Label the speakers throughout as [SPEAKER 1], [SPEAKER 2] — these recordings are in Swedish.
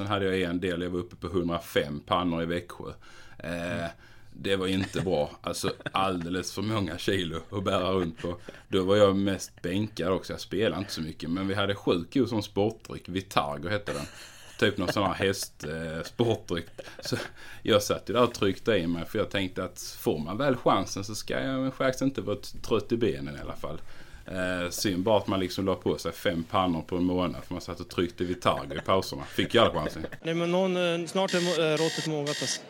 [SPEAKER 1] Sen hade jag en del, jag var uppe på 105 pannor i Växjö. Eh, det var inte bra. Alltså alldeles för många kilo att bära runt på. Då var jag mest bänkad också. Jag spelade inte så mycket. Men vi hade sjukt god som sportdryck. Vitargo hette den. Typ någon sån här hästsportdryck. Eh, så jag satt ju där och tryckte i mig. För jag tänkte att får man väl chansen så ska jag faktiskt inte vara trött i benen i alla fall. Eh, synd bara att man liksom la på sig fem pannor på en månad för man satt och tryckte Vitargo i pauserna. Fick alla chansen.
[SPEAKER 2] Nej men någon, eh, snart är råttet mogat alltså.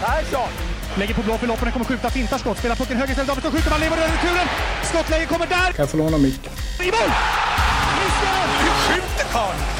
[SPEAKER 3] Persson! Lägger på blå för loppen, kommer skjuta, fintar skott, spelar pucken höger istället, Davidsson skjuter, man lever över returen! Skottläge kommer där!
[SPEAKER 4] Kan jag få låna micken?
[SPEAKER 3] I mål!
[SPEAKER 5] Hur skjuter karln?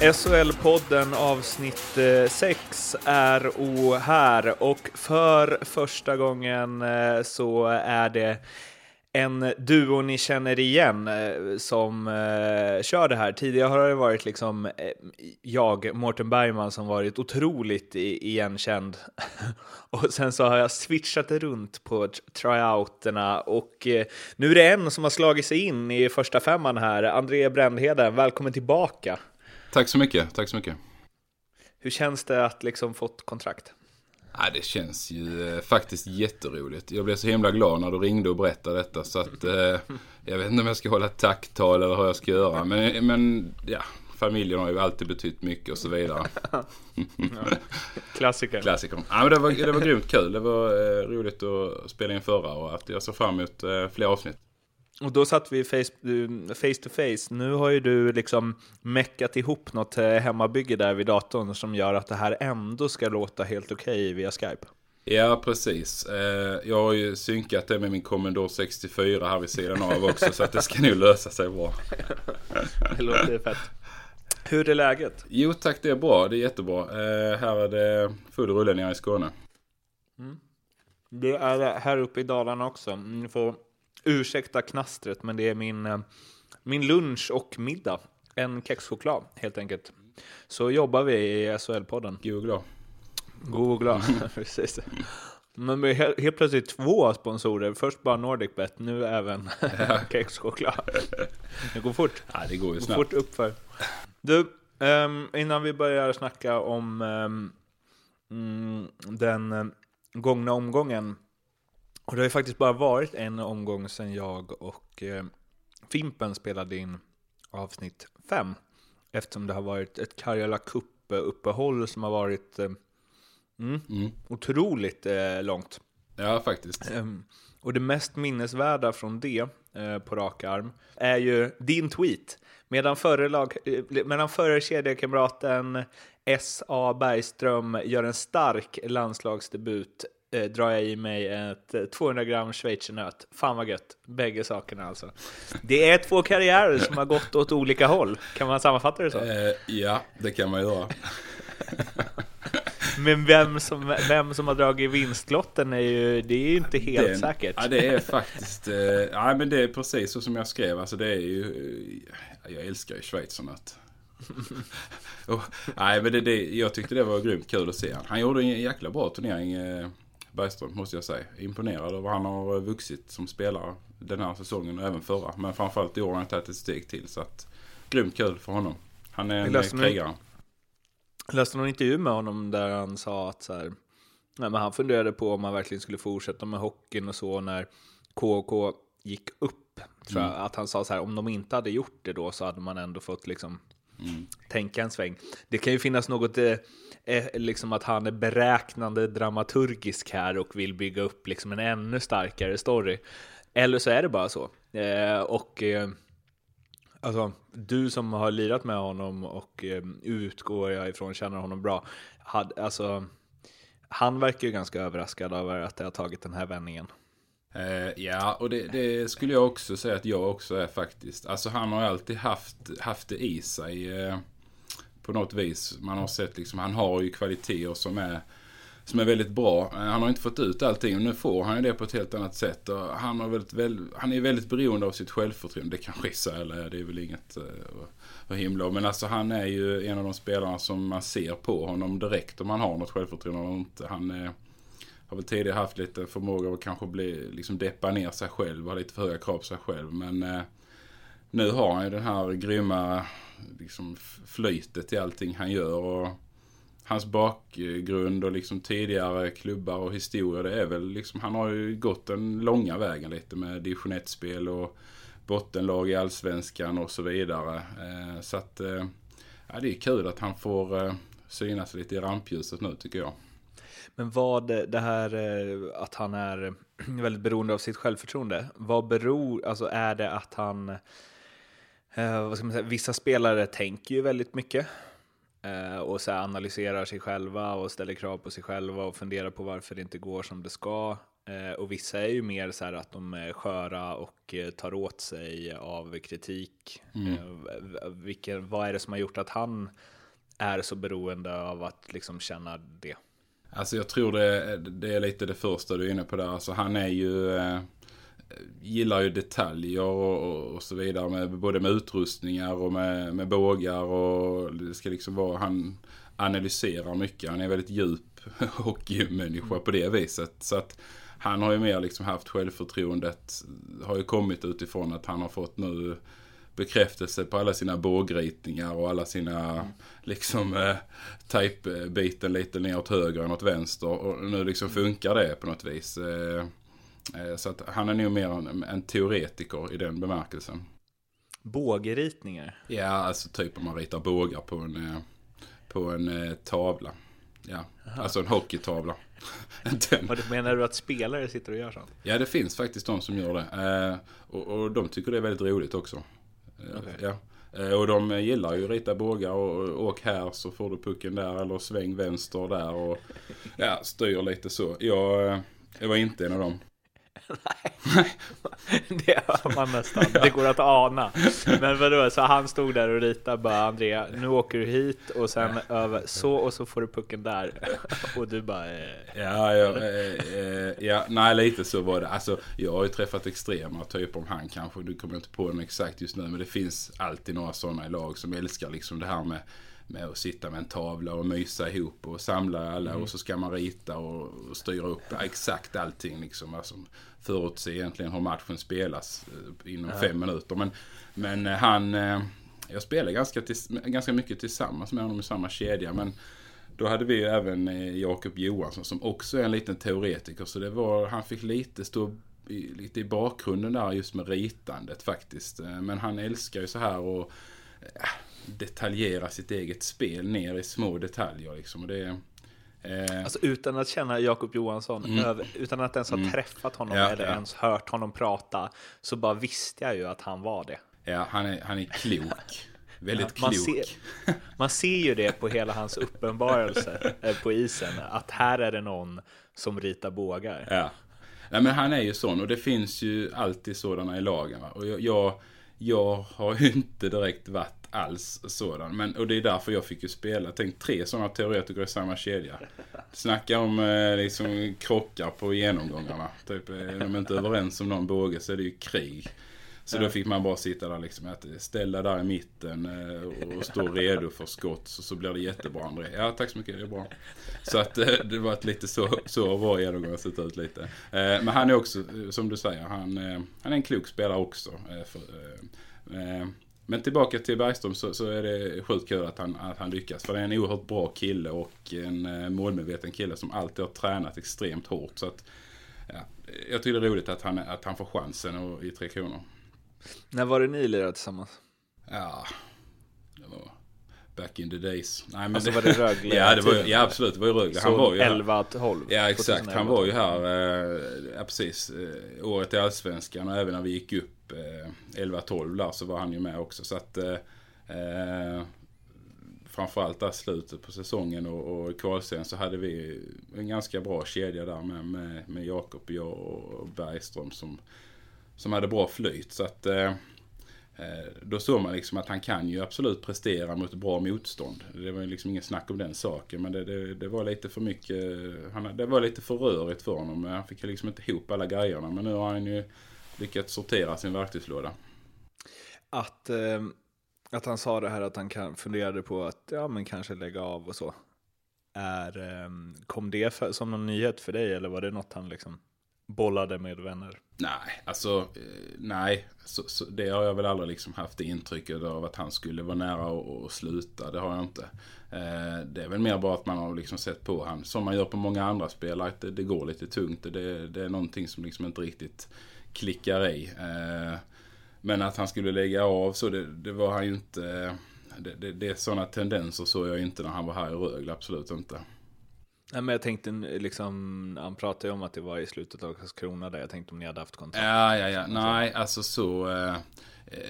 [SPEAKER 6] SHL-podden avsnitt eh, 6 är o här och för första gången eh, så är det en duo ni känner igen eh, som eh, kör det här. Tidigare har det varit liksom jag, Mårten Bergman, som varit otroligt igenkänd. och sen så har jag switchat runt på tryouterna och nu är det en som har slagit sig in i första femman här. André Brändheden, välkommen tillbaka.
[SPEAKER 1] Tack så mycket, tack så mycket.
[SPEAKER 6] Hur känns det att liksom fått kontrakt?
[SPEAKER 1] Ja, det känns ju eh, faktiskt jätteroligt. Jag blev så himla glad när du ringde och berättade detta. Så att eh, jag vet inte om jag ska hålla tacktal eller hur jag ska göra. Men, men ja, familjen har ju alltid betytt mycket och så vidare. ja.
[SPEAKER 6] Klassiker.
[SPEAKER 1] Klassiker. Ja, men det, var, det var grymt kul. Det var eh, roligt att spela in förra och att jag ser fram emot eh, fler avsnitt.
[SPEAKER 6] Och då satt vi face, face to face. Nu har ju du liksom meckat ihop något eh, hemmabygge där vid datorn som gör att det här ändå ska låta helt okej okay via Skype.
[SPEAKER 1] Ja, precis. Eh, jag har ju synkat det med min Commodore 64 här vid sidan av också, så att det ska nog lösa sig bra.
[SPEAKER 6] det låter fett. Hur är läget?
[SPEAKER 1] Jo tack, det är bra. Det är jättebra. Eh, här är det full rulle nere i Skåne.
[SPEAKER 6] Mm. Det är här uppe i Dalarna också. Ni får ursäkta knastret, men det är min, eh, min lunch och middag. En kexchoklad, helt enkelt. Så jobbar vi i SHL-podden.
[SPEAKER 1] God och glad.
[SPEAKER 6] God och glad, precis. Men vi är helt plötsligt två sponsorer. Först bara NordicBet, nu även kexchoklad. Det går fort.
[SPEAKER 1] Ja, det går ju
[SPEAKER 6] snabbt. fort uppför. Du, um, innan vi börjar snacka om um, den um, gångna omgången och det har ju faktiskt bara varit en omgång sedan jag och eh, Fimpen spelade in avsnitt 5. Eftersom det har varit ett Karjala Cup-uppehåll som har varit eh, mm, mm. otroligt eh, långt.
[SPEAKER 1] Ja, faktiskt.
[SPEAKER 6] Um, och det mest minnesvärda från det, eh, på rak arm, är ju din tweet. Medan förre, lag, eh, medan förre kedjekamraten S.A. Bergström gör en stark landslagsdebut eh, drar jag i mig ett 200 eh, gram schweizernöt. Fan vad gött. Bägge sakerna alltså. Det är två karriärer som har gått åt olika håll. Kan man sammanfatta det så?
[SPEAKER 1] Eh, ja, det kan man göra.
[SPEAKER 6] Men vem som, vem som har dragit vinstlotten är ju, det är ju inte helt
[SPEAKER 1] Den,
[SPEAKER 6] säkert.
[SPEAKER 1] Ja, det är faktiskt, eh, ja men det är precis så som jag skrev. Alltså det är ju, jag älskar ju schweizernöt. oh, nej men det, det, jag tyckte det var grymt kul att se. Han gjorde en jäkla bra turnering. Eh, Bergström måste jag säga. Imponerad över han har vuxit som spelare den här säsongen och även förra. Men framförallt i år har han tagit ett steg till. Så att, grymt kul för honom. Han är en krigare.
[SPEAKER 6] Jag läste någon intervju med honom där han sa att så här, nej, men han funderade på om han verkligen skulle fortsätta med hockeyn och så när KK gick upp. Tror mm. jag, att han sa så här, om de inte hade gjort det då så hade man ändå fått liksom mm. tänka en sväng. Det kan ju finnas något eh, eh, liksom att han är beräknande dramaturgisk här och vill bygga upp liksom en ännu starkare story. Eller så är det bara så. Eh, och eh, alltså, du som har lirat med honom och eh, utgår jag ifrån känner honom bra. Had, alltså, han verkar ju ganska överraskad över att det har tagit den här vändningen.
[SPEAKER 1] Eh, ja, och det, det, skulle jag också säga att jag också är faktiskt. Alltså han har alltid haft, haft det i sig. eh, på något vis. Man har sett liksom, han har ju kvaliteter som är som är väldigt bra. Eh, han har inte fått ut allting och nu får han ju det på ett helt annat sätt. Och han, har väldigt, väl, han är väldigt beroende av sitt självförtroende. Det kanske är så, eller det är väl inget eh, att- att himla om. Men alltså han är ju en av de spelarna som man ser på honom direkt om han har något självförtroende eller inte. Han är, har väl tidigare haft lite förmåga att kanske bli, liksom deppa ner sig själv och ha lite för höga krav på sig själv. Men eh, nu har han ju den här grymma liksom, flytet i allting han gör. Och hans bakgrund och liksom tidigare klubbar och historia. Det är väl liksom, han har ju gått den långa vägen lite med division 1-spel och bottenlag i allsvenskan och så vidare. Eh, så att eh, ja, det är kul att han får eh, synas lite i rampljuset nu tycker jag.
[SPEAKER 6] Men vad det här eh, att han är väldigt beroende av sitt självförtroende, vad beror, alltså är det att han, eh, vad ska man säga, vissa spelare tänker ju väldigt mycket eh, och så analyserar sig själva och ställer krav på sig själva och funderar på varför det inte går som det ska. Eh, och vissa är ju mer så här att de är sköra och eh, tar åt sig av kritik. Eh, v- vilken, vad är det som har gjort att han är så beroende av att liksom känna det?
[SPEAKER 1] Alltså jag tror det, det är lite det första du är inne på där. Alltså han är ju... Eh, gillar ju detaljer och, och, så vidare. Med, både med utrustningar och med, med bågar och det ska liksom vara... Han analyserar mycket. Han är väldigt djup hockeymänniska på det viset. Så att han har ju mer liksom haft självförtroendet. Har ju kommit utifrån att han har fått nu bekräftelse på alla sina bågritningar och alla sina liksom eh, type-biten lite ner åt höger än åt vänster. Och nu liksom funkar det på något vis. Eh, eh, så att han är nog mer en, en teoretiker i den bemärkelsen.
[SPEAKER 6] Bågeritningar?
[SPEAKER 1] Ja, alltså typ om man ritar bågar på en, eh, på en eh, tavla. Ja, alltså en hockeytavla. Inte en-
[SPEAKER 6] Vad menar du att spelare sitter och gör sånt?
[SPEAKER 1] Ja, det finns faktiskt de som gör det. Eh, och, och de tycker det är väldigt roligt också.
[SPEAKER 6] Okay.
[SPEAKER 1] Ja. Eh, och de gillar ju att rita bågar och, åk här så får du pucken där eller sväng vänster där och ja, styr lite så. Jag, eh, jag var inte en av dem.
[SPEAKER 6] Det hör man nästan. Det går att ana. Men vadå, så han stod där och ritade bara Andrea, nu åker du hit och sen över så och så får du pucken där. Och du bara, eh,
[SPEAKER 1] Ja, ja, eh, eh, ja, nej lite så var det. Alltså, jag har ju träffat extrema typer om han kanske. Du kommer inte på den exakt just nu. Men det finns alltid några sådana i lag som älskar liksom det här med, med att sitta med en tavla och mysa ihop och samla alla och så ska man rita och, och styra upp exakt allting liksom. Alltså, förutse egentligen hur matchen spelas eh, inom fem minuter. Men, men eh, han, eh, jag spelar ganska, tills, ganska mycket tillsammans med honom i samma kedja. Men då hade vi ju även Jakob Johansson som också är en liten teoretiker. Så det var, han fick lite stå i, lite i bakgrunden där just med ritandet faktiskt. Men han älskar ju så här eh, detaljera sitt eget spel ner i små detaljer liksom. Och det, eh,
[SPEAKER 6] alltså utan att känna Jakob Johansson, över, utan att ens ha träffat honom
[SPEAKER 1] Ja,
[SPEAKER 6] eller
[SPEAKER 1] ja.
[SPEAKER 6] ens hört honom prata, så bara visste jag ju att han var det.
[SPEAKER 1] ja, han, är, han är klok. Väldigt
[SPEAKER 6] Man
[SPEAKER 1] klok.
[SPEAKER 6] ser, man ser ju det på hela hans uppenbarelse eh, på isen, att här är det någon som ritar bågar.
[SPEAKER 1] Ja. Nej, men han är ju sån och det finns ju alltid sådana i lagen. Va? Och jag, jag, jag har ju inte direkt varit alls sådan. Men, och det är därför jag fick ju spela. Tänk tre sådana teoretiker i samma kedja. Snacka om eh, liksom krockar på genomgångarna. Typ, eh, är de inte överens om någon båge så är det ju krig. Så då fick man bara sitta där liksom, att ställa där i mitten eh, och stå redo för skott. Så, så blir det jättebra André. Ja, tack så mycket, det är bra. Så att eh, det var ett lite så, så var genomgången sett ut lite. Eh, men han är också, som du säger, han, han är en klok spelare också. för, Men tillbaka till Bergström så, så är det sjukt kul att han, att han lyckas. För det är en oerhört bra kille och en målmedveten kille som alltid har tränat extremt hårt. Så att, ja, jag tycker det är roligt att han, att han får chansen och, i Tre Kronor.
[SPEAKER 6] När var det ni lirade tillsammans?
[SPEAKER 1] Ja, det var back in the days. Nej, men
[SPEAKER 6] Alltså var det Rögle?
[SPEAKER 1] ja, det var,
[SPEAKER 6] tiden?
[SPEAKER 1] ja, absolut. Det var ju Rögle. Han var ju här.
[SPEAKER 6] 11-12?
[SPEAKER 1] Ja, exakt.
[SPEAKER 6] 2011.
[SPEAKER 1] Han var ju här, eh, ja precis, eh, året i Allsvenskan och även när vi gick upp eh, 11-12 där så var han ju med också. Så att eh, eh, framförallt där slutet på säsongen och, och kvalserien så hade vi en ganska bra kedja där med, med, med Jakob, jag och Bergström som, som hade bra flyt. Så att eh, eh, då såg man liksom att han kan ju absolut prestera mot bra motstånd. Det var ju liksom ingen snack om den saken. Men det, det, det var lite för mycket, eh, han, det var lite för rörigt för honom. Han fick liksom inte ihop alla grejerna. Men nu har han ju lyckats sortera sin verktygslåda.
[SPEAKER 6] Att, eh, att han sa det här att han kan, funderade på att ja, men kanske lägga av och så. Är, eh, kom det för, som någon nyhet för dig eller var det något han liksom bollade med vänner?
[SPEAKER 1] Nej, alltså eh, nej. Så, så, det har jag väl aldrig liksom haft det intrycket av att han skulle vara nära att, sluta. Det har jag inte. Eh, det är väl mer bara att man har liksom sett på han som man gör på många andra spelare. Att det, det går lite tungt. Det, det är någonting som liksom inte riktigt klickar i. Eh, men att han skulle lägga av så det, det var han ju inte. Det, det, det är sådana tendenser såg jag inte när han var här i Rögle. Absolut inte.
[SPEAKER 6] Nej, men jag tänkte liksom, han pratade ju om att det var i slutet av Karlskrona där. Jag tänkte om ni hade haft kontakt.
[SPEAKER 1] Ja, ja, ja. Nej, alltså så. Eh,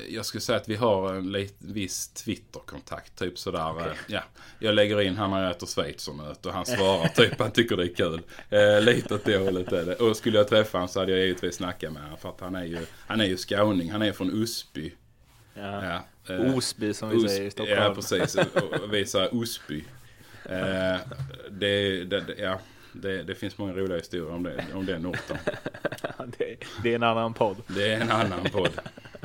[SPEAKER 1] jag skulle säga att vi har en lit, viss Twitter-kontakt. Typ sådär. Okay. Ja, jag lägger in han när jag äter schweizernöt och han svarar typ han tycker det är kul. Eh, lite åt det hållet är det. Och skulle jag träffa honom så hade jag givetvis snackat med honom. För att han är ju, han är ju skåning. Han är från Osby.
[SPEAKER 6] Ja. ja eh, Osby som vi Os säger i Stockholm.
[SPEAKER 1] Ja, precis. Vi säger Osby. Eh, det, det, ja, det, det, finns många roliga historier om, det, om den orten.
[SPEAKER 6] det, det är en annan podd.
[SPEAKER 1] Det är en annan podd.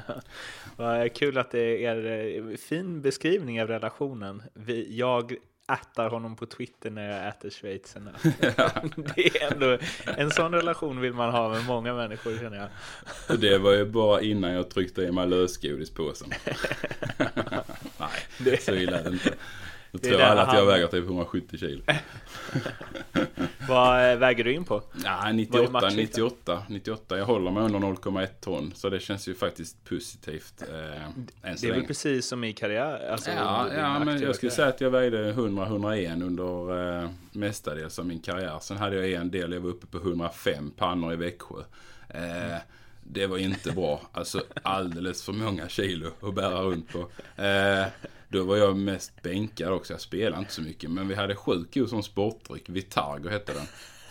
[SPEAKER 6] Vad kul att det är eh, fin beskrivning av relationen. Vi, jag ätar honom på Twitter när jag äter schweizerna. det är ändå, en sån relation vill man ha med många människor känner jag.
[SPEAKER 1] Det var ju bara innan jag tryckte i mig lösgodispåsen. Nej, så illa är det inte. Då tror alla att jag väger typ 170 kilo.
[SPEAKER 6] Vad eh, väger du in på?
[SPEAKER 1] Ja, 98, 98, 98. Jag håller mig under 0,1 ton. Så det känns ju faktiskt positivt. Eh,
[SPEAKER 6] det är väl precis som i karriär?
[SPEAKER 1] Alltså, ja, ja men jag skulle säga att jag vägde 100-101 under eh, mestadels av min karriär. Sen hade jag en del, jag var uppe på 105 pannor i Växjö. Eh, mm. Det var inte bra. Alltså alldeles för många kilo att bära runt på. Eh, då var jag mest bänkad också. Jag spelade inte så mycket. Men vi hade sjukt god som sportdryck. Vitargo hette den.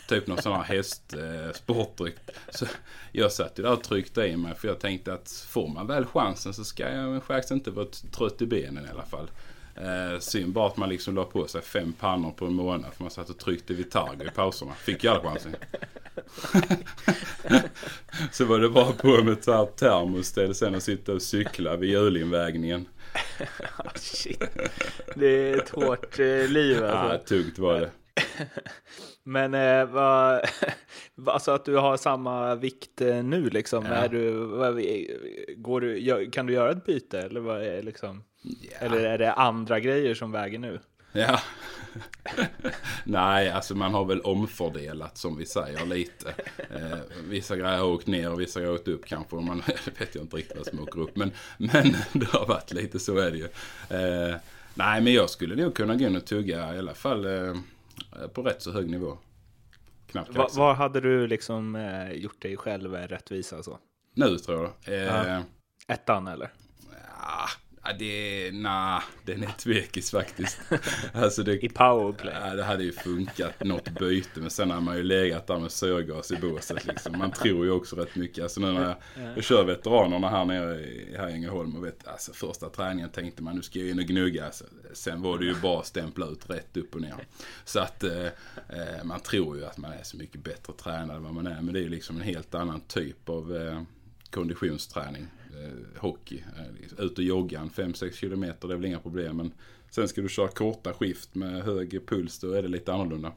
[SPEAKER 1] Typ någon sån här hästsportdryck. Eh, så jag satt ju där och tryckte i mig. För jag tänkte att får man väl chansen så ska jag faktiskt inte vara trött i benen i alla fall. Eh, synd bara att man liksom la på sig fem pannor på en månad. För man satt och tryckte Vitargo i pauserna. Fick jag aldrig chansen. så var det bara på med ett termos sen och sitta och cykla vid julinvägningen.
[SPEAKER 6] Shit. Det är ett hårt eh, liv
[SPEAKER 1] alltså. Ja, tungt var det.
[SPEAKER 6] Men eh, vad, alltså att du har samma vikt eh, nu liksom. Ja. Är du, vad, går du, kan du göra ett byte eller, vad är liksom, ja. eller är det andra grejer som väger nu?
[SPEAKER 1] Ja. Nej, alltså man har väl omfördelat som vi säger lite. Eh, vissa grejer har åkt ner och vissa har åkt upp kanske. Man vet jag inte riktigt vad som åker upp. Men, men det har varit lite så är det ju. Eh, nej, men jag skulle nog kunna gå in och tugga i alla fall eh, på rätt så hög nivå.
[SPEAKER 6] Knappt Va, Vad hade du liksom eh, gjort dig själv rättvisa så?
[SPEAKER 1] Nu tror jag.
[SPEAKER 6] Ja. Ettan eller?
[SPEAKER 1] Ja, Ja, det är, nah, den är tvekis faktiskt. Alltså det,
[SPEAKER 6] I powerplay?
[SPEAKER 1] Ja, det hade ju funkat något byte. Men sen har man ju legat där med syrgas i båset liksom. Man tror ju också rätt mycket. Alltså nu när jag, jag kör veteranerna här nere i, här i Ängelholm och vet, alltså första träningen tänkte man nu ska jag in och gnugga. Alltså, sen var det ju bara stämpla ut rätt upp och ner. Så att eh, eh, man tror ju att man är så mycket bättre tränad än vad man är. Men det är ju liksom en helt annan typ av eh, konditionsträning eh, hockey. Eh, ut och jogga en 5-6 kilometer, det är väl inga problem. Men sen ska du köra korta skift med hög puls, då är det lite annorlunda.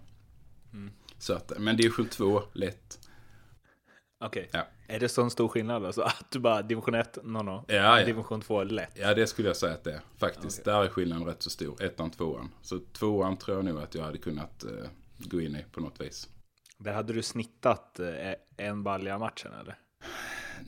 [SPEAKER 1] Mm. Så att, men division 2, lätt.
[SPEAKER 6] Okej. Okay. Ja. Är det sån stor skillnad alltså? Att du bara division 1, no, no.
[SPEAKER 1] Ja, ja.
[SPEAKER 6] Division 2, lätt?
[SPEAKER 1] Ja, det skulle jag säga att det är. Faktiskt. Okay. Där är skillnaden rätt så stor. Ettan, tvåan. Så tvåan tror jag nog att jag hade kunnat eh, gå in i på något vis.
[SPEAKER 6] Där hade du snittat eh, en balja matchen eller?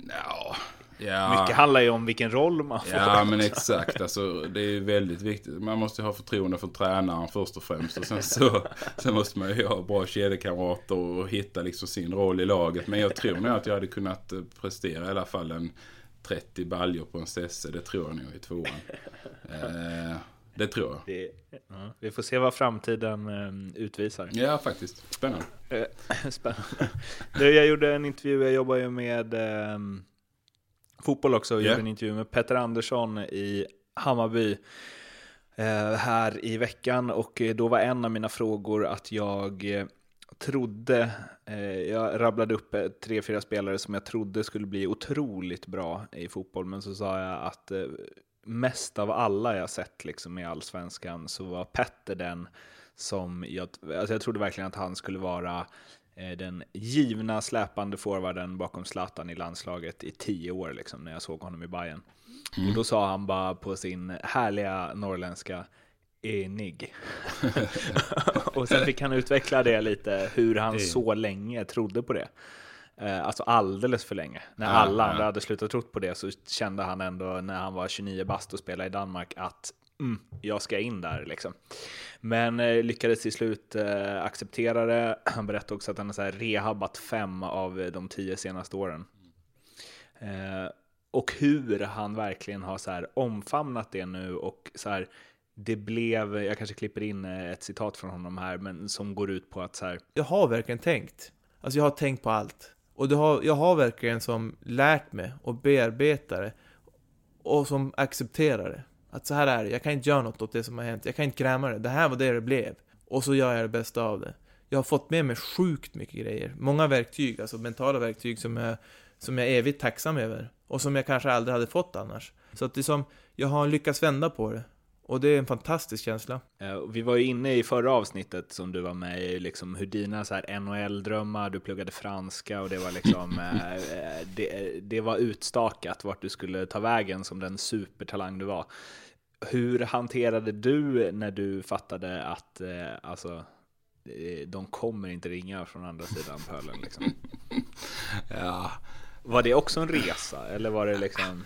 [SPEAKER 1] Ja, Ja.
[SPEAKER 6] Mycket handlar ju om vilken roll man får.
[SPEAKER 1] Ja, men exakt. Alltså, det är väldigt viktigt. Man måste ha förtroende för tränaren först och främst. Och sen så sen måste man ju ha bra kedjekamrater och hitta liksom sin roll i laget. Men jag tror nog att jag hade kunnat eh, prestera i alla fall en 30 baljor på en sesse. Det tror jag nog i tvåan. Eh, det tror jag. Det,
[SPEAKER 6] ja, vi får se vad framtiden eh, utvisar.
[SPEAKER 1] Ja, faktiskt. Spännande.
[SPEAKER 6] Spännande. Du, jag gjorde en intervju. Jag jobbar ju med... Eh, fotboll också och
[SPEAKER 1] Ja.
[SPEAKER 6] gjorde en intervju med Petter Andersson i Hammarby eh, här i veckan och eh, då var en av mina frågor att jag eh, trodde, jag rabblade upp tre, fyra spelare som jag trodde skulle bli otroligt bra i fotboll, men så sa jag att mest av alla jag sett liksom i allsvenskan så var Petter den som jag, alltså jag trodde verkligen att han skulle vara den givna släpande forwarden bakom Zlatan i landslaget i tio år liksom, när jag såg honom i Bayern. Och då sa han bara på sin härliga norrländska enig. och sen fick han utveckla det lite, hur han så länge trodde på det. Eh, Alltså alldeles för länge. När
[SPEAKER 1] Ja,
[SPEAKER 6] alla andra hade slutat trott på det så kände han ändå när han var 29 bast och spelade i Danmark att mm, jag ska in där liksom. Men eh, lyckades till slut eh, acceptera det. Han berättade också att han har så här rehabbat fem av eh, de tio senaste åren. Eh, och hur han verkligen har så här omfamnat det nu och så här det blev, jag kanske klipper in eh, ett citat från honom här, men som går ut på att så här,
[SPEAKER 7] jag har verkligen tänkt. Alltså jag har tänkt på allt. Och det har, jag har verkligen som lärt mig och bearbetat det. Och som accepterar det. Att så här är det, jag kan inte göra något åt det som har hänt. Jag kan inte gräma det. Det här var det det blev. Och så gör jag det bästa av det. Jag har fått med mig sjukt mycket grejer. Många verktyg, alltså mentala verktyg som jag, som jag är evigt tacksam över. Och som jag kanske aldrig hade fått annars. Så att det är som, jag har lyckats vända på det. Och det är en fantastisk känsla.
[SPEAKER 6] Eh, Vi var ju inne i förra avsnittet som du var med i, liksom hur dina så här NHL-drömmar, du pluggade franska och det var liksom, eh, eh, det, det var utstakat vart du skulle ta vägen som den supertalang du var. Hur hanterade du när du fattade att eh, alltså, eh, de kommer inte ringa från andra sidan pölen? Liksom?
[SPEAKER 1] Ja,
[SPEAKER 6] Var det också en resa eller var det liksom?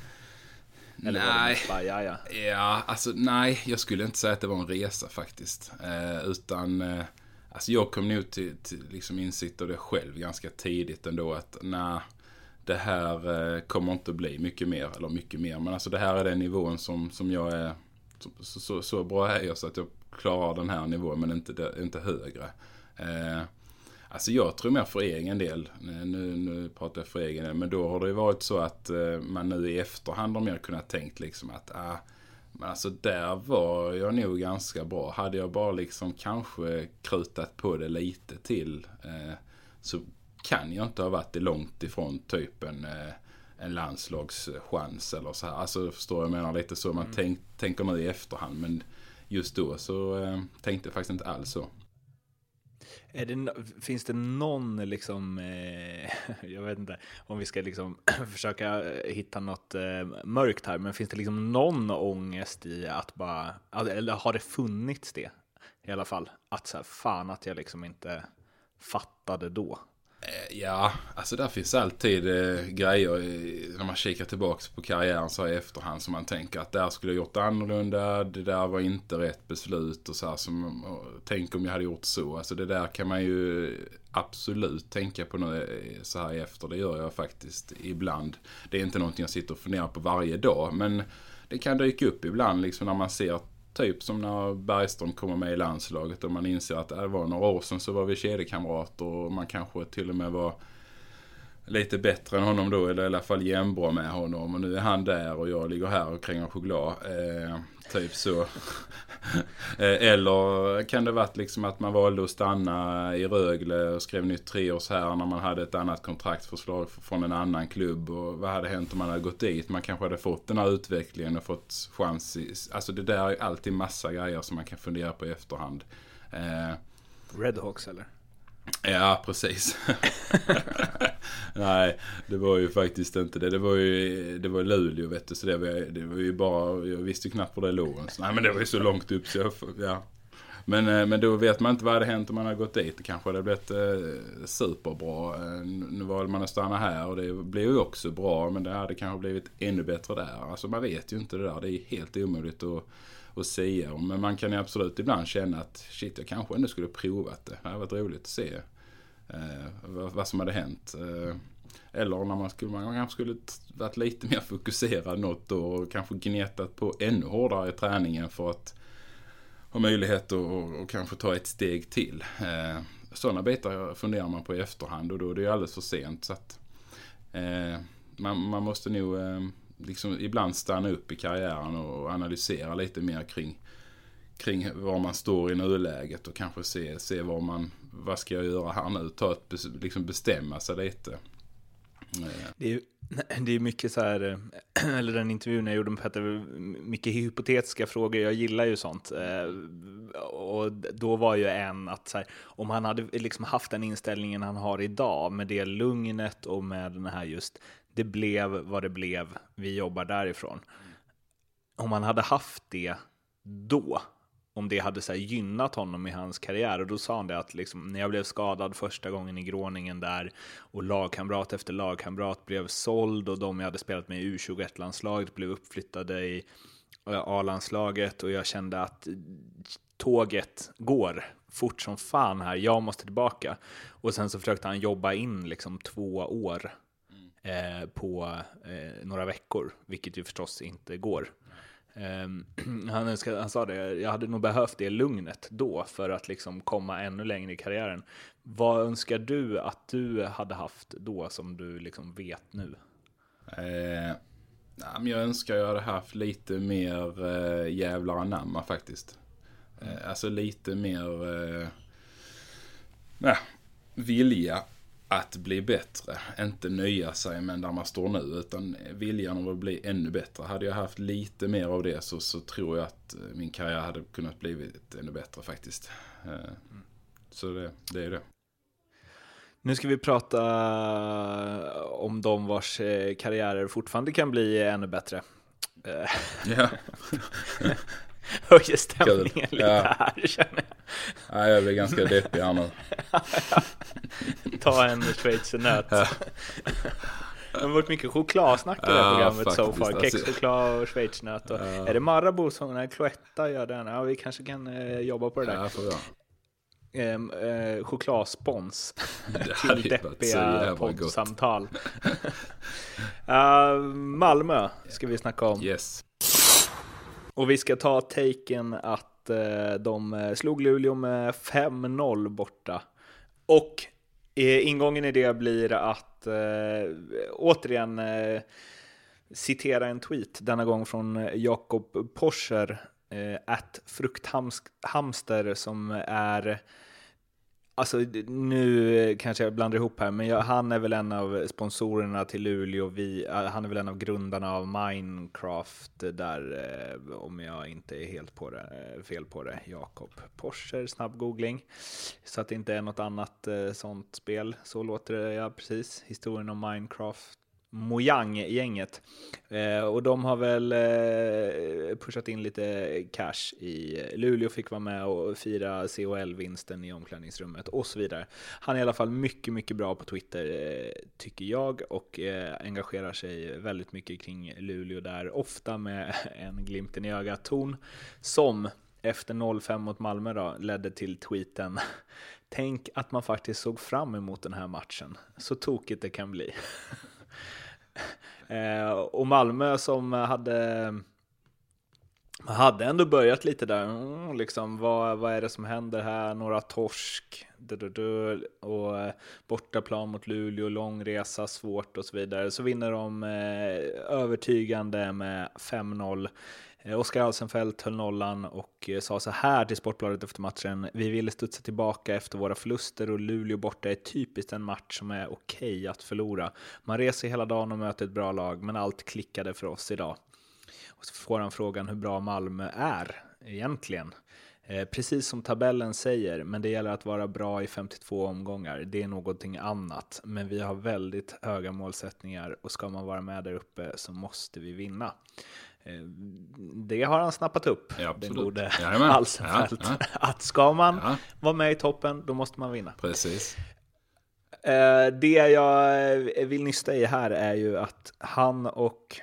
[SPEAKER 6] Eller
[SPEAKER 1] nej.
[SPEAKER 6] bara, ja, ja.
[SPEAKER 1] Ja, alltså nej, jag skulle inte säga att det var en resa faktiskt. Eh, utan, eh, alltså jag kom nog till, till liksom insikt av det själv ganska tidigt ändå att nej, det här eh, kommer inte bli mycket mer, eller mycket mer, men alltså det här är den nivån som, som jag är, så, så, så bra är jag så att jag klarar den här nivån men inte, inte högre. Eh, Alltså jag tror mer för egen del, nu, nu pratar jag för egen del, men då har det ju varit så att eh, man nu i efterhand har mer kunnat tänkt liksom att ah, men alltså där var jag nog ganska bra. Hade jag bara liksom kanske krutat på det lite till eh, så kan jag inte ha varit långt ifrån typ en, eh, en landslagschans eller så här. Alltså förstår jag menar lite så. Man tänk, tänker nu i efterhand men just då så eh, tänkte jag faktiskt inte alls så.
[SPEAKER 6] Det, finns det någon, liksom, eh, jag vet inte om vi ska liksom försöka eh, hitta något eh, mörkt här, men finns det liksom någon ångest i att bara, eller har det funnits det i alla fall? Att så här, fan att jag liksom inte fattade då.
[SPEAKER 1] Eh, ja, alltså där finns alltid eh, grejer i, när man kikar tillbaka på karriären så här i efterhand som man tänker att där skulle jag gjort annorlunda, det där var inte rätt beslut och så här som, och, tänk om jag hade gjort så. Alltså det där kan man ju absolut tänka på nu eh, så här i efter, det gör jag faktiskt ibland. Det är inte någonting jag sitter och funderar på varje dag, men det kan dyka upp ibland liksom när man ser Typ som när Bergström kommer med i landslaget och man inser att det var några år sedan så var vi kedjekamrater och man kanske till och med var lite bättre än honom då, eller i alla fall jämnbra med honom. Och nu är han där och jag ligger här och kränger choklad. Eh, typ så. Eh, eller kan det varit liksom att man valde att stanna i Rögle och skrev nytt treårs här när man hade ett annat kontraktförslag från en annan klubb. Och vad hade hänt om man hade gått dit? Man kanske hade fått den här utvecklingen och fått chans. I, alltså det där är alltid massa grejer som man kan fundera på i efterhand. Eh,
[SPEAKER 6] Redhawks eller?
[SPEAKER 1] Ja, precis. Nej, det var ju faktiskt inte det. Det var ju det var Luleå vet du. Så det var, det var ju bara, jag visste ju knappt var det låg. Nej men det var ju så långt upp så jag, ja. Men, eh, men då vet man inte vad hade hänt om man hade gått dit. Det kanske hade blivit eh, superbra. Eh, nu valde man att stanna här och det blev ju också bra. Men det hade kanske blivit ännu bättre där. Alltså man vet ju inte det där. Det är helt omöjligt att, och sia. om. Men man kan ju absolut ibland känna att shit, jag kanske ändå skulle provat det. Det hade varit roligt att se eh, vad, vad som hade hänt. Eh, eller när man skulle, man kanske skulle varit lite mer fokuserad något år och kanske gnetat på ännu hårdare i träningen för att ha möjlighet att och, och kanske ta ett steg till. Eh, sådana bitar funderar man på i efterhand och då är det ju alldeles för sent. Så att, eh, man, man måste nog eh, liksom ibland stanna upp i karriären och analysera lite mer kring, kring var man står i nuläget och kanske se, se vad man, vad ska jag göra här nu? Ta ett, liksom bestämma sig lite. Eh.
[SPEAKER 6] Det är, ju- det är mycket så här, eh, eller den intervjun jag gjorde med Petter, mycket hypotetiska frågor. Jag gillar ju sånt. Eh, och då var ju en att så här, om han hade liksom haft den inställningen han har idag med det lugnet och med den här just, det blev vad det blev, vi jobbar därifrån. Om han hade haft det då, om det hade så här gynnat honom i hans karriär. Och då sa han det att liksom, när jag blev skadad första gången i gråningen där och lagkamrat efter lagkamrat blev såld och de jag hade spelat med i U21-landslaget blev uppflyttade i eh, A-landslaget och jag kände att tåget går fort som fan här, jag måste tillbaka. Och sen så försökte han jobba in liksom två år eh, på eh, några veckor, vilket ju förstås inte går. Ehm, han, önskade, han sa det, jag hade nog behövt det lugnet då för att liksom komma ännu längre i karriären. Vad önskar du att du hade haft då som du liksom vet nu?
[SPEAKER 1] Eh, jag önskar jag hade haft lite mer eh, jävlar anamma faktiskt. Eh, alltså lite mer eh, nej, vilja att bli bättre. Inte nöja sig med där man står nu utan viljan att bli ännu bättre. Hade jag haft lite mer av det så, så tror jag att eh, min karriär hade kunnat blivit ännu bättre faktiskt. Eh, så det, det är det.
[SPEAKER 6] Nu ska vi prata om de vars eh, karriärer fortfarande kan bli ännu bättre. Eh,
[SPEAKER 1] Ja,
[SPEAKER 6] Höjer stämningen
[SPEAKER 1] Kul.
[SPEAKER 6] lite
[SPEAKER 1] Ja.
[SPEAKER 6] här känner jag.
[SPEAKER 1] nej, jag blir ganska deppig här nu.
[SPEAKER 6] Ta en schweizernöt. Det har varit mycket chokladsnack i det här
[SPEAKER 1] Ja,
[SPEAKER 6] programmet so
[SPEAKER 1] faktiskt,
[SPEAKER 6] far.
[SPEAKER 1] alltså.
[SPEAKER 6] Kexchoklad och schweizernöt. Och Är det Marabou som nej, Cloetta gör den? Ja, vi kanske kan eh, jobba på det där.
[SPEAKER 1] Ja.
[SPEAKER 6] Ehm, eh, chokladspons till deppiga poddsamtal. uh, Malmö ska vi snacka om.
[SPEAKER 1] Yes.
[SPEAKER 6] Och vi ska ta taken att eh, de eh, slog Luleå med 5-0 borta. Och eh, ingången i det blir att eh, återigen eh, citera en tweet, denna gång från Jakob Porscher, eh, att frukthamster som är Alltså nu kanske jag blandar ihop här, men jag, han är väl en av sponsorerna till Luleå. Vi, han är väl en av grundarna av Minecraft där, eh, om jag inte är helt på det, eh, fel på det. Jakob Porscher, snabb googling. Så att det inte är något annat eh, sånt spel. Så låter det, ja precis. Historien om Minecraft. Mojang-gänget. Eh, och de har väl eh, pushat in lite cash i Luleå, fick vara med och fira CHL-vinsten i omklädningsrummet och så vidare. Han är i alla fall mycket, mycket bra på Twitter, eh, tycker jag, och eh, engagerar sig väldigt mycket kring Luleå där, ofta med en glimten i ögat-ton, som efter 0-5 mot Malmö då, ledde till tweeten Tänk att man faktiskt såg fram emot den här matchen. Så tokigt det kan bli. Eh, och Malmö som hade man hade ändå börjat lite där, mm, liksom, vad, vad är det som händer här? Några torsk, och eh, bortaplan mot Luleå, lång resa, svårt och så vidare. Så vinner de eh, övertygande med 5-0. Eh, Oskar Alsenfelt höll nollan och eh, sa så här till Sportbladet efter matchen. Vi ville studsa tillbaka efter våra förluster och Luleå borta är typiskt en match som är okej att förlora. Man reser hela dagen och möter ett bra lag, men allt klickade för oss idag. Och så får han frågan hur bra Malmö är egentligen. Eh, precis som tabellen säger, men det gäller att vara bra i 52 omgångar. Det är någonting annat, men vi har väldigt höga målsättningar och ska man vara med där uppe så måste vi vinna. Eh, det har han snappat upp,
[SPEAKER 1] Ja,
[SPEAKER 6] den gode. Alsenfelt.
[SPEAKER 1] Ja,
[SPEAKER 6] Att ska man
[SPEAKER 1] Ja.
[SPEAKER 6] vara med i toppen, då måste man vinna.
[SPEAKER 1] Precis.
[SPEAKER 6] Eh, det jag eh, vill nysta i här är ju att han och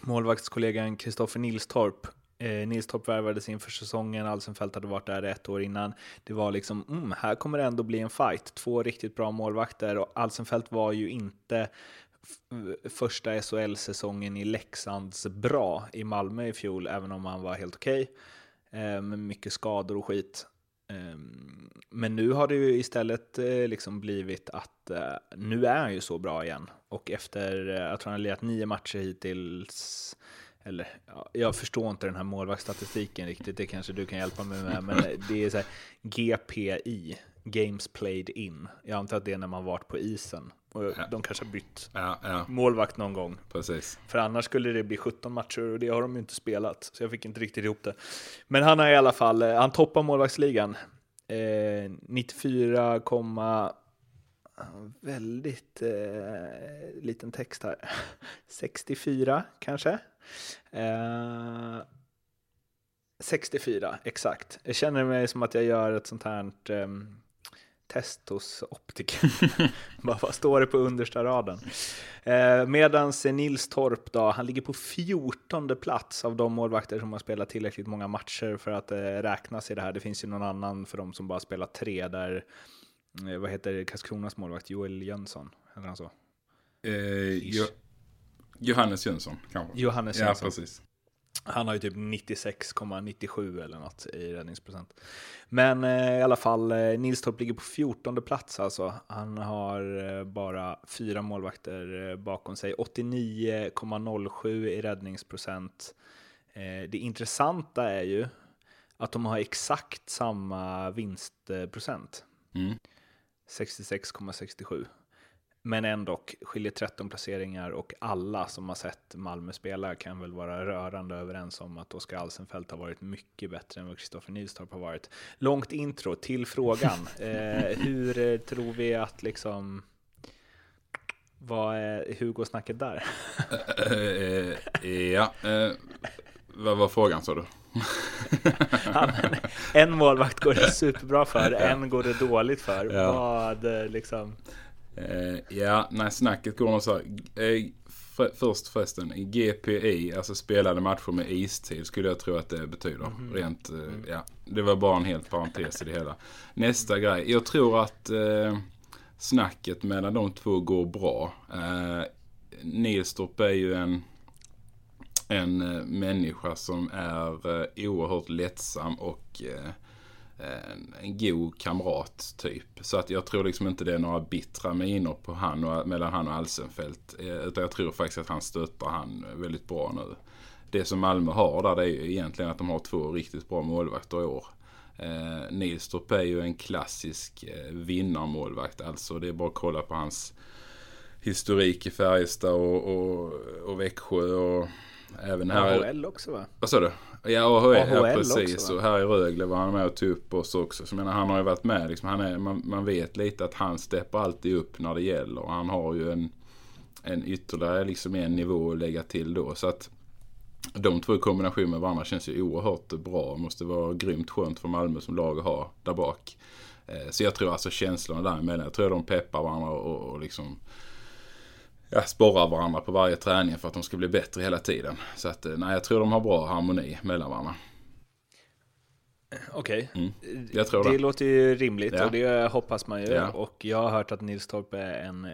[SPEAKER 6] målvaktskollegan Kristoffer Nilstorp eh, Nilstorp värvades inför säsongen, Alsenfelt hade varit där ett år innan. Det var liksom, mm, här kommer det ändå bli en fight. Två riktigt bra målvakter och Alsenfelt var ju inte första SHL-säsongen i Leksands bra i Malmö i fjol, även om han var helt okej. Okay, med mycket skador och skit. Ehm, men nu har det ju istället eh, liksom blivit att eh, nu är han ju så bra igen. Och efter, jag tror han har lirat nio matcher hittills, eller jag förstår inte den här målvaktsstatistiken riktigt, det kanske du kan hjälpa mig med, men det är så här GPI, Games Played In. Jag antar att det är när man varit på isen. Och de kanske har bytt
[SPEAKER 1] Ja, ja,
[SPEAKER 6] målvakt någon gång.
[SPEAKER 1] precis.
[SPEAKER 6] För annars skulle det bli 17 matcher och det har de ju inte spelat. Så jag fick inte riktigt ihop det. Men han har i alla fall, eh, han toppar målvaktsligan. Eh, 94, väldigt eh, liten text här. 64 kanske. Eh, 64, exakt. Jag känner mig som att jag gör ett sånt här um, test hos optiker. Bara, vad står det på understa raden? Eh, Medan Nils Torp då, han ligger på 14 plats av de målvakter som har spelat tillräckligt många matcher för att eh, räknas i det här. Det finns ju någon annan för de som bara spelat tre där, eh, vad heter Karlskronas målvakt, Joel Jönsson, heter han så?
[SPEAKER 1] Eh, jo, Johannes Jönsson kanske?
[SPEAKER 6] Johannes
[SPEAKER 1] Ja,
[SPEAKER 6] Jönsson.
[SPEAKER 1] precis.
[SPEAKER 6] Han har ju typ 96,97 eller något i räddningsprocent. Men eh, i alla fall, eh, Nilstorp ligger på 14 plats alltså. Han har eh, bara fyra målvakter eh, bakom sig. 89,07 i räddningsprocent. Eh, det intressanta är ju att de har exakt samma vinstprocent.
[SPEAKER 1] Mm.
[SPEAKER 6] 66,67. Men ändå skiljer 13 placeringar och alla som har sett Malmö spela kan väl vara rörande överens om att Oskar Alsenfelt har varit mycket bättre än vad Kristoffer Nilstorp har varit. Långt intro till frågan. Eh, hur eh, tror vi att liksom... Vad är, hur går snacket där?
[SPEAKER 1] Eh, eh, ja, vad var frågan sa du?
[SPEAKER 6] Ja, en målvakt går det superbra för, en går det dåligt för.
[SPEAKER 1] Ja.
[SPEAKER 6] Vad liksom...
[SPEAKER 1] Eh, ja, nej, snacket går nog så här. Eh, för, först förresten, GPI, alltså spelade matcher med istid skulle jag tro att det betyder. Rent, eh, ja, det var bara en helt parentes i det hela. Nästa grej, jag tror att eh, snacket mellan de två går bra. Eh, Nilstorp är ju en, en eh, människa som är eh, oerhört lättsam och eh, en, en god kamrat typ. Så att jag tror liksom inte det är några bittra miner på han och, mellan han och Alsenfelt. Eh, utan jag tror faktiskt att han stöttar han väldigt bra nu. Det som Malmö har där det är ju egentligen att de har två riktigt bra målvakter i år. Eh, Nilstorp är ju en klassisk eh, vinnarmålvakt. Alltså det är bara att kolla på hans historik i Färjestad och, och, och Växjö och även här.
[SPEAKER 6] AHL också va?
[SPEAKER 1] Vad sa du? Ja, AHL, ja precis.
[SPEAKER 6] också,
[SPEAKER 1] och här i Rögle var han med och tog upp oss också. Så jag menar, han har ju varit med. Liksom, han är, man, man vet lite att han steppar alltid upp när det gäller. Han har ju en, en ytterligare liksom en nivå att lägga till då. Så att de två i kombination med varandra känns ju oerhört bra. Måste vara grymt skönt för Malmö som lag att ha där bak. Eh, Så jag tror alltså känslorna däremellan. Jag tror de peppar varandra och, och liksom ja, sporrar varandra på varje träning för att de ska bli bättre hela tiden. Så att, eh, nej, jag tror de har bra harmoni mellan varandra.
[SPEAKER 6] Okej.
[SPEAKER 1] Mm. Jag tror
[SPEAKER 6] det.
[SPEAKER 1] det.
[SPEAKER 6] låter ju rimligt
[SPEAKER 1] Ja.
[SPEAKER 6] och det hoppas man ju.
[SPEAKER 1] Ja.
[SPEAKER 6] Och jag har hört att Nils Torp är en eh,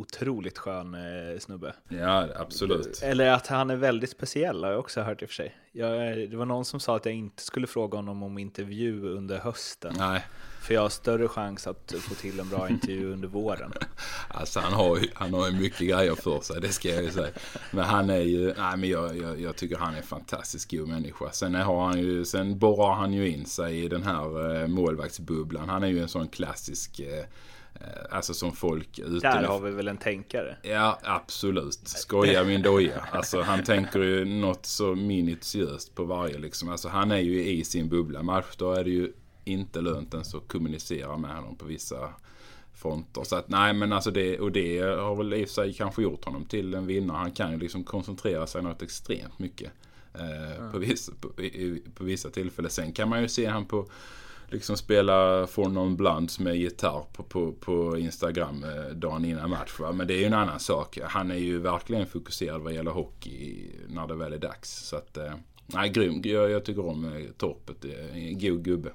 [SPEAKER 6] otroligt skön eh, snubbe.
[SPEAKER 1] Ja, absolut.
[SPEAKER 6] Eller att han är väldigt speciell har jag också hört i och för sig. Jag, det var någon som sa att jag inte skulle fråga honom om intervju under hösten.
[SPEAKER 1] Nej,
[SPEAKER 6] För jag har större chans att få till en bra intervju under våren.
[SPEAKER 1] alltså han har ju, han har mycket grejer för sig, det ska jag ju säga. Men han är ju, nej men jag, jag, jag tycker han är en fantastiskt god människa. Sen har han ju, sen borrar han ju in sig i den här eh, målvaktsbubblan. Han är ju en sån klassisk, eh, eh, alltså som folk ute
[SPEAKER 6] Där har vi väl en tänkare.
[SPEAKER 1] Ja, absolut. Skoja min doja. Alltså han tänker ju något så minutiöst på varje liksom. Alltså han är ju i sin bubbla. Match då är det ju inte lönt ens att kommunicera med honom på vissa fronter. Så att nej men alltså det, och det har väl i och för sig kanske gjort honom till en vinnare. Han kan ju liksom koncentrera sig något extremt mycket. Eh, på, vissa, på, i, på vissa tillfällen. Sen kan man ju se han på liksom spela For Non Blunts med gitarr på, på, på Instagram eh, dagen innan match. Va? Men det är ju en annan sak. Han är ju verkligen fokuserad vad gäller hockey när det väl är dags. Så att, eh, nej grym. Jag, jag tycker om eh, Torpet. Det är En god gubbe.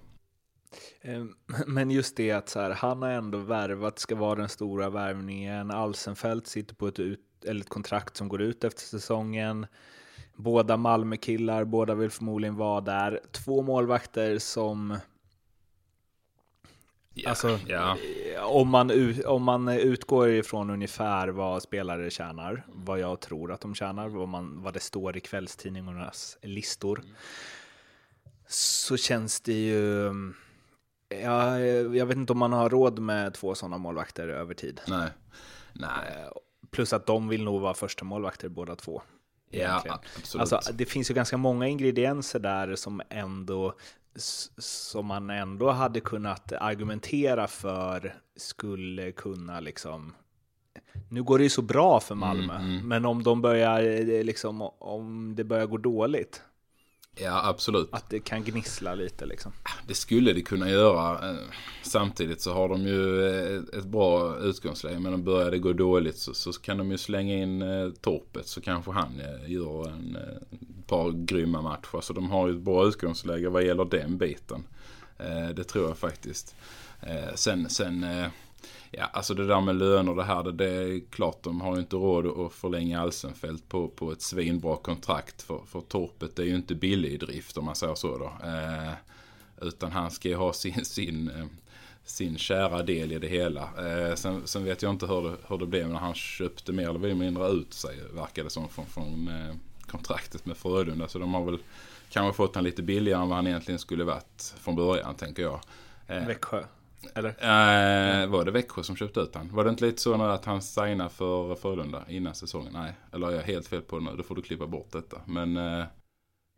[SPEAKER 6] Ehm, men just det att så här, han har ändå värvat, ska vara den stora värvningen. Alsenfelt sitter på ett, ut, eller ett kontrakt som går ut efter säsongen. Båda Malmö-killar, båda vill förmodligen vara där. Två målvakter som
[SPEAKER 1] Ja,
[SPEAKER 6] Alltså,
[SPEAKER 1] ja.
[SPEAKER 6] Om man, om man utgår ifrån ungefär vad spelare tjänar, vad jag tror att de tjänar, vad, man, vad det står i kvällstidningarnas listor, så känns det ju... Ja, jag vet inte om man har råd med två sådana målvakter över tid.
[SPEAKER 1] Nej. Nej.
[SPEAKER 6] Plus att de vill nog vara första målvakter båda två.
[SPEAKER 1] Ja, absolut.
[SPEAKER 6] Alltså, det finns ju ganska många ingredienser där som ändå som man ändå hade kunnat argumentera för skulle kunna liksom nu går det ju så bra för Malmö,
[SPEAKER 1] Mm,
[SPEAKER 6] men om de börjar eh, liksom om det börjar gå dåligt,
[SPEAKER 1] ja, absolut.
[SPEAKER 6] att det kan gnissla lite liksom.
[SPEAKER 1] Det skulle det kunna göra. Eh, Samtidigt så har de ju eh, ett bra utgångsläge. Men om börjar det gå dåligt så, så kan de ju slänga in eh, Torpet. Så kanske han gör en eh, par grymma matcher. Så de har ju ett bra utgångsläge vad gäller den biten. Det tror jag faktiskt. Sen, sen ja, alltså det där med löner det här. Det, det är klart de har ju inte råd att förlänga Alsenfelt på, på ett svinbra kontrakt. För, för Torpet är ju inte billig i drift om man säger så då. Eh, utan han ska ju ha sin, sin, eh, sin kära del i det hela. Eh, sen, sen vet jag inte hur det, hur det blev när han köpte mer eller mindre ut sig. Verkar det som från, från eh, kontraktet med Frölunda. Så de har väl kanske fått han lite billigare än vad han egentligen skulle varit från början tänker jag. Eh,
[SPEAKER 6] Växjö, eller?
[SPEAKER 1] Eh, var det Växjö som köpte ut han? Var det inte lite så att han signade för Frölunda innan säsongen? Nej, eller är jag helt fel på det nu? Då får du klippa bort detta. Men, eh,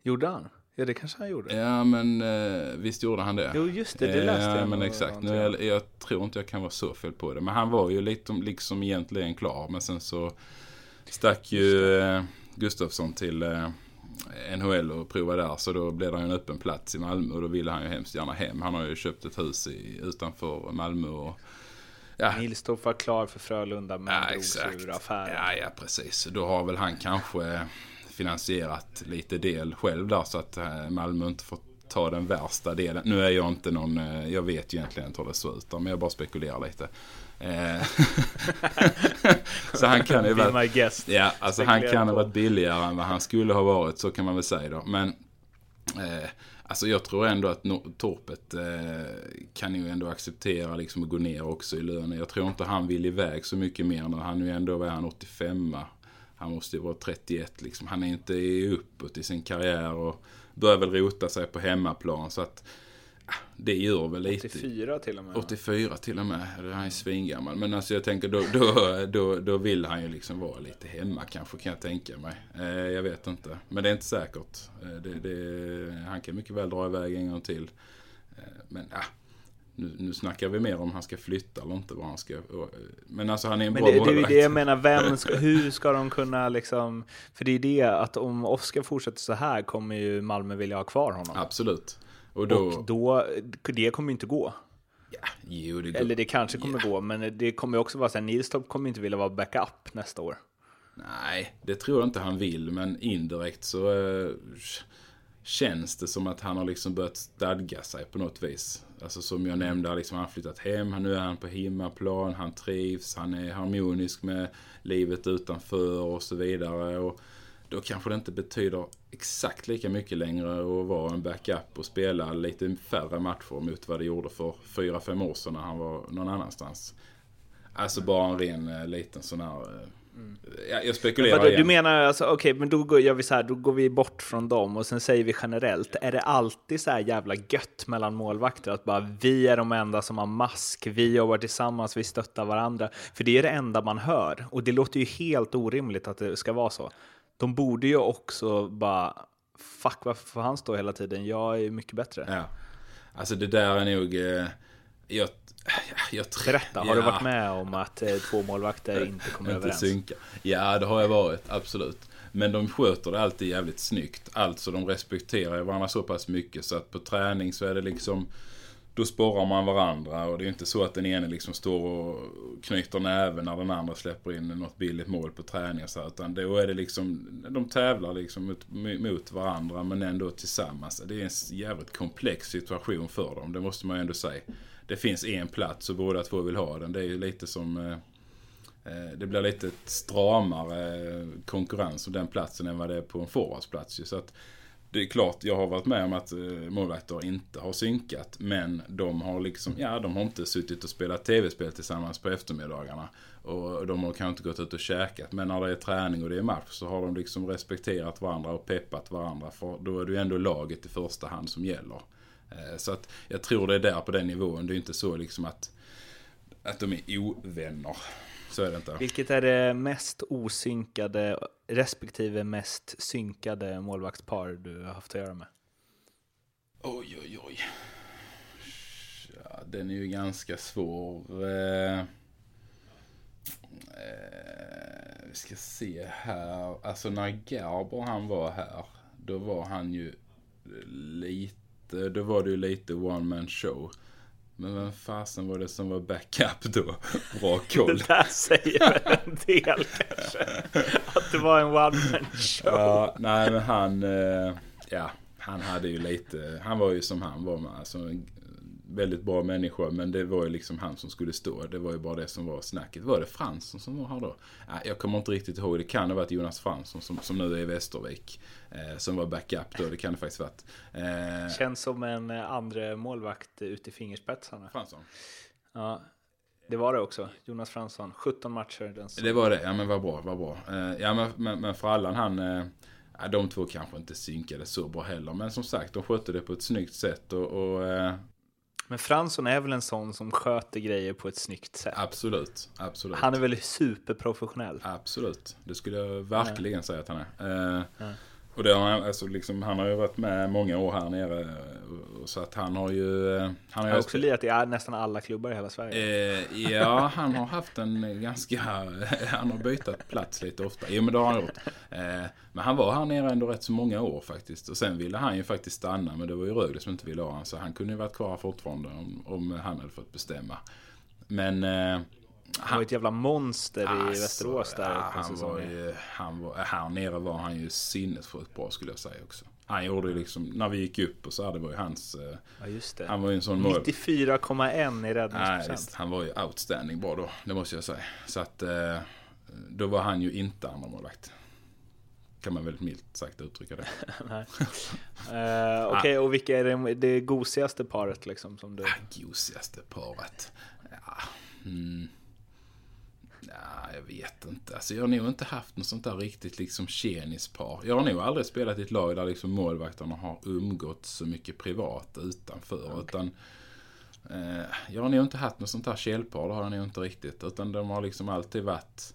[SPEAKER 6] Gjorde han? Ja, det kanske han gjorde.
[SPEAKER 1] ja men eh, visst gjorde han det.
[SPEAKER 6] Jo, just det, det läste
[SPEAKER 1] Ja,
[SPEAKER 6] jag.
[SPEAKER 1] men exakt. Nu,
[SPEAKER 6] jag,
[SPEAKER 1] jag tror inte jag kan vara så fel på det. Men han var ju lite, liksom egentligen klar. Men sen så stack ju eh, Gustafsson till eh, NHL och provade där. Så då blev det en öppen plats i Malmö. Och då ville han ju hemskt gärna hem. Han har ju köpt ett hus i, utanför Malmö. Och, ja,
[SPEAKER 6] Nilstorp var klar för Frölunda men
[SPEAKER 1] Ja,
[SPEAKER 6] drog sig
[SPEAKER 1] exakt.
[SPEAKER 6] ur affären.
[SPEAKER 1] Ja, ja, precis. Då har väl han kanske finansierat lite del själv där så att eh, Malmö inte får ta den värsta delen. Nu är jag inte någon, eh, jag vet ju egentligen inte hur det ser ut men jag bara spekulerar lite. Eh, så han kan ju vara... Ja, alltså han kan ha varit billigare än vad han skulle ha varit, så kan man väl säga då. Men eh, alltså jag tror ändå att no- Torpet eh, kan ju ändå acceptera liksom att gå ner också i lönen. Jag tror inte han vill iväg så mycket mer när han är ju ändå, vad är han, 85 Han måste ju vara 31 liksom. Han är inte uppåt i sin karriär och börjar väl rota sig på hemmaplan. Så att det gör väl lite.
[SPEAKER 6] 84 till och med.
[SPEAKER 1] 84 till och med. Han är svingammal. Men alltså jag tänker då, då, då, då vill han ju liksom vara lite hemma kanske kan jag tänka mig. Eh, jag vet inte. Men det är inte säkert. Eh, det, det, han kan mycket väl dra iväg en gång till. Eh, men ah, nu, nu snackar vi mer om han ska flytta eller inte. Vad han ska, eh, men alltså han är en
[SPEAKER 6] Men
[SPEAKER 1] bra
[SPEAKER 6] det, det är ju det jag menar, vem ska, hur ska de kunna liksom... För det är det att om Oskar fortsätter så här kommer ju Malmö vilja ha kvar honom.
[SPEAKER 1] Absolut. Och då...
[SPEAKER 6] Och då, det kommer ju inte gå.
[SPEAKER 1] ja, jo, det går.
[SPEAKER 6] Eller det kanske kommer gå, men det kommer också vara så här, Nilstorp kommer inte vilja vara backup nästa år.
[SPEAKER 1] Nej, det tror jag inte han vill. Men indirekt så eh, känns det som att han har liksom börjat stadga sig på något vis. Alltså som jag nämnde, liksom han har flyttat hem. Nu är han på hemmaplan. Han trivs. Han är harmonisk med livet utanför och så vidare. Och då kanske det inte betyder exakt lika mycket längre att vara en backup och spela lite färre matcher mot vad det gjorde för fyra fem år sedan när han var någon annanstans. Alltså bara en ren eh, liten sån här... eh, Ja, jag spekulerar
[SPEAKER 6] Vadå,
[SPEAKER 1] igen.
[SPEAKER 6] du menar alltså, okej, men då går, gör vi så här, då går vi bort från dem och sen säger vi generellt, är det alltid så här jävla gött mellan målvakter att bara vi är de enda som har mask, vi jobbar tillsammans, vi stöttar varandra. För det är det enda man hör och det låter ju helt orimligt att det ska vara så. De borde ju också bara, fuck varför får han stå hela tiden, jag är mycket bättre.
[SPEAKER 1] Ja. Alltså det där är nog... Eh, jag, jag, tror-
[SPEAKER 6] Berätta, har
[SPEAKER 1] ja,
[SPEAKER 6] du varit med om att eh, två målvakter inte kommer
[SPEAKER 1] Inte
[SPEAKER 6] överens?
[SPEAKER 1] synka. Ja, det har jag varit. Absolut. Men de sköter det alltid jävligt snyggt. Alltså de respekterar varandra så pass mycket så att på träning så är det liksom... Då sporrar man varandra och det är inte så att den ene liksom står och knyter näven när den andra släpper in något billigt mål på träning. Så här, utan då är det liksom, de tävlar liksom mot, mot varandra men ändå tillsammans. Det är en jävligt komplex situation för dem, det måste man ju ändå säga. Det finns en plats och båda två vill ha den. Det är ju lite som... eh, eh Det blir lite stramare konkurrens om den platsen än vad det är på en forwardsplats ju. Så att det är klart, jag har varit med om att eh, målvakter inte har synkat. Men de har liksom, ja de har inte suttit och spelat tv-spel tillsammans på eftermiddagarna. Och de har kanske inte gått ut och käkat. Men när det är träning och det är match så har de liksom respekterat varandra och peppat varandra. För då är det ju ändå laget i första hand som gäller. Eh, Så att jag tror det är där på den nivån. Det är inte så liksom att, att de är ovänner. Så är det inte.
[SPEAKER 6] Vilket är det mest osynkade respektive mest synkade målvaktspar du har haft att göra med?
[SPEAKER 1] Oj, oj, oj. Ja, den är ju ganska svår. Eh, eh, vi ska se här. Alltså när Garber han var här. Då var han ju lite, då var det ju lite one man show. Men vem fasen var det som var backup då? Bra koll.
[SPEAKER 6] Det där säger väl en del kanske. Att det var en one man show.
[SPEAKER 1] Ja, nej men han, eh, ja, han hade ju lite, han var ju som han var med. Alltså, en väldigt bra människa, men det var ju liksom han som skulle stå. Det var ju bara det som var snacket. Var det Fransson som var här då? Ja, jag kommer inte riktigt ihåg. Det kan ha varit Jonas Fransson som, som nu är i Västervik. Eh, som var backup då. Det kan det faktiskt varit. Eh,
[SPEAKER 6] Känns som en eh, andra målvakt ute i fingerspetsarna.
[SPEAKER 1] Fransson.
[SPEAKER 6] Ja, det var det också. Jonas Fransson, 17 matcher. Den
[SPEAKER 1] Det var det, ja men vad bra, vad bra. Eh, ja men, men, men för Allan han, ja, de två kanske inte synkade så bra heller. Men som sagt, de skötte det på ett snyggt sätt och, och eh,
[SPEAKER 6] Men Fransson är väl en sån som sköter grejer på ett snyggt sätt.
[SPEAKER 1] absolut, absolut.
[SPEAKER 6] Han är väl superprofessionell.
[SPEAKER 1] Absolut, det skulle jag verkligen säga att han är. Eh,
[SPEAKER 6] Ja.
[SPEAKER 1] Och det har han, alltså liksom, han har ju varit med många år här nere. Så att han har ju... eh, Han har
[SPEAKER 6] Han har också lirat i nästan alla klubbar i hela Sverige.
[SPEAKER 1] Eh, ja, han har haft en ganska... Han har bytt plats lite ofta. Jo, men det har han gjort. Eh, men han var här nere ändå rätt så många år faktiskt. Och sen ville han ju faktiskt stanna, men det var ju Rögle som inte ville ha honom. Så han kunde ju varit kvar fortfarande om, om han hade fått bestämma. Men... Eh,
[SPEAKER 6] Han var ett jävla monster i
[SPEAKER 1] Alltså,
[SPEAKER 6] Västerås där
[SPEAKER 1] ja, han var ju, han var, här nere var han ju sinnessjukt bra skulle jag säga också. Han gjorde ju liksom, när vi gick upp och så här, det var ju hans... eh,
[SPEAKER 6] Ja, just det.
[SPEAKER 1] Han var ju en sån mål...
[SPEAKER 6] 94,1 i räddningsprocent.
[SPEAKER 1] visst, han var ju outstanding bra då, det måste jag säga. Så att eh, då var han ju inte andra målvakt. Kan man väldigt milt sagt uttrycka det.
[SPEAKER 6] Nej. Eh, Okej, och vilka är det, det gosigaste paret liksom som du...
[SPEAKER 1] Ah, Gosigaste paret. Ja, mm. Ja, jag vet inte. Alltså, jag har nog inte haft något sånt där riktigt liksom tjenispar. Jag har nog aldrig spelat i ett lag där liksom målvakterna har umgått så mycket privat utanför. Utan, eh, jag har nog inte haft något sånt där källpar. Det har jag nog inte riktigt. Utan de har liksom alltid varit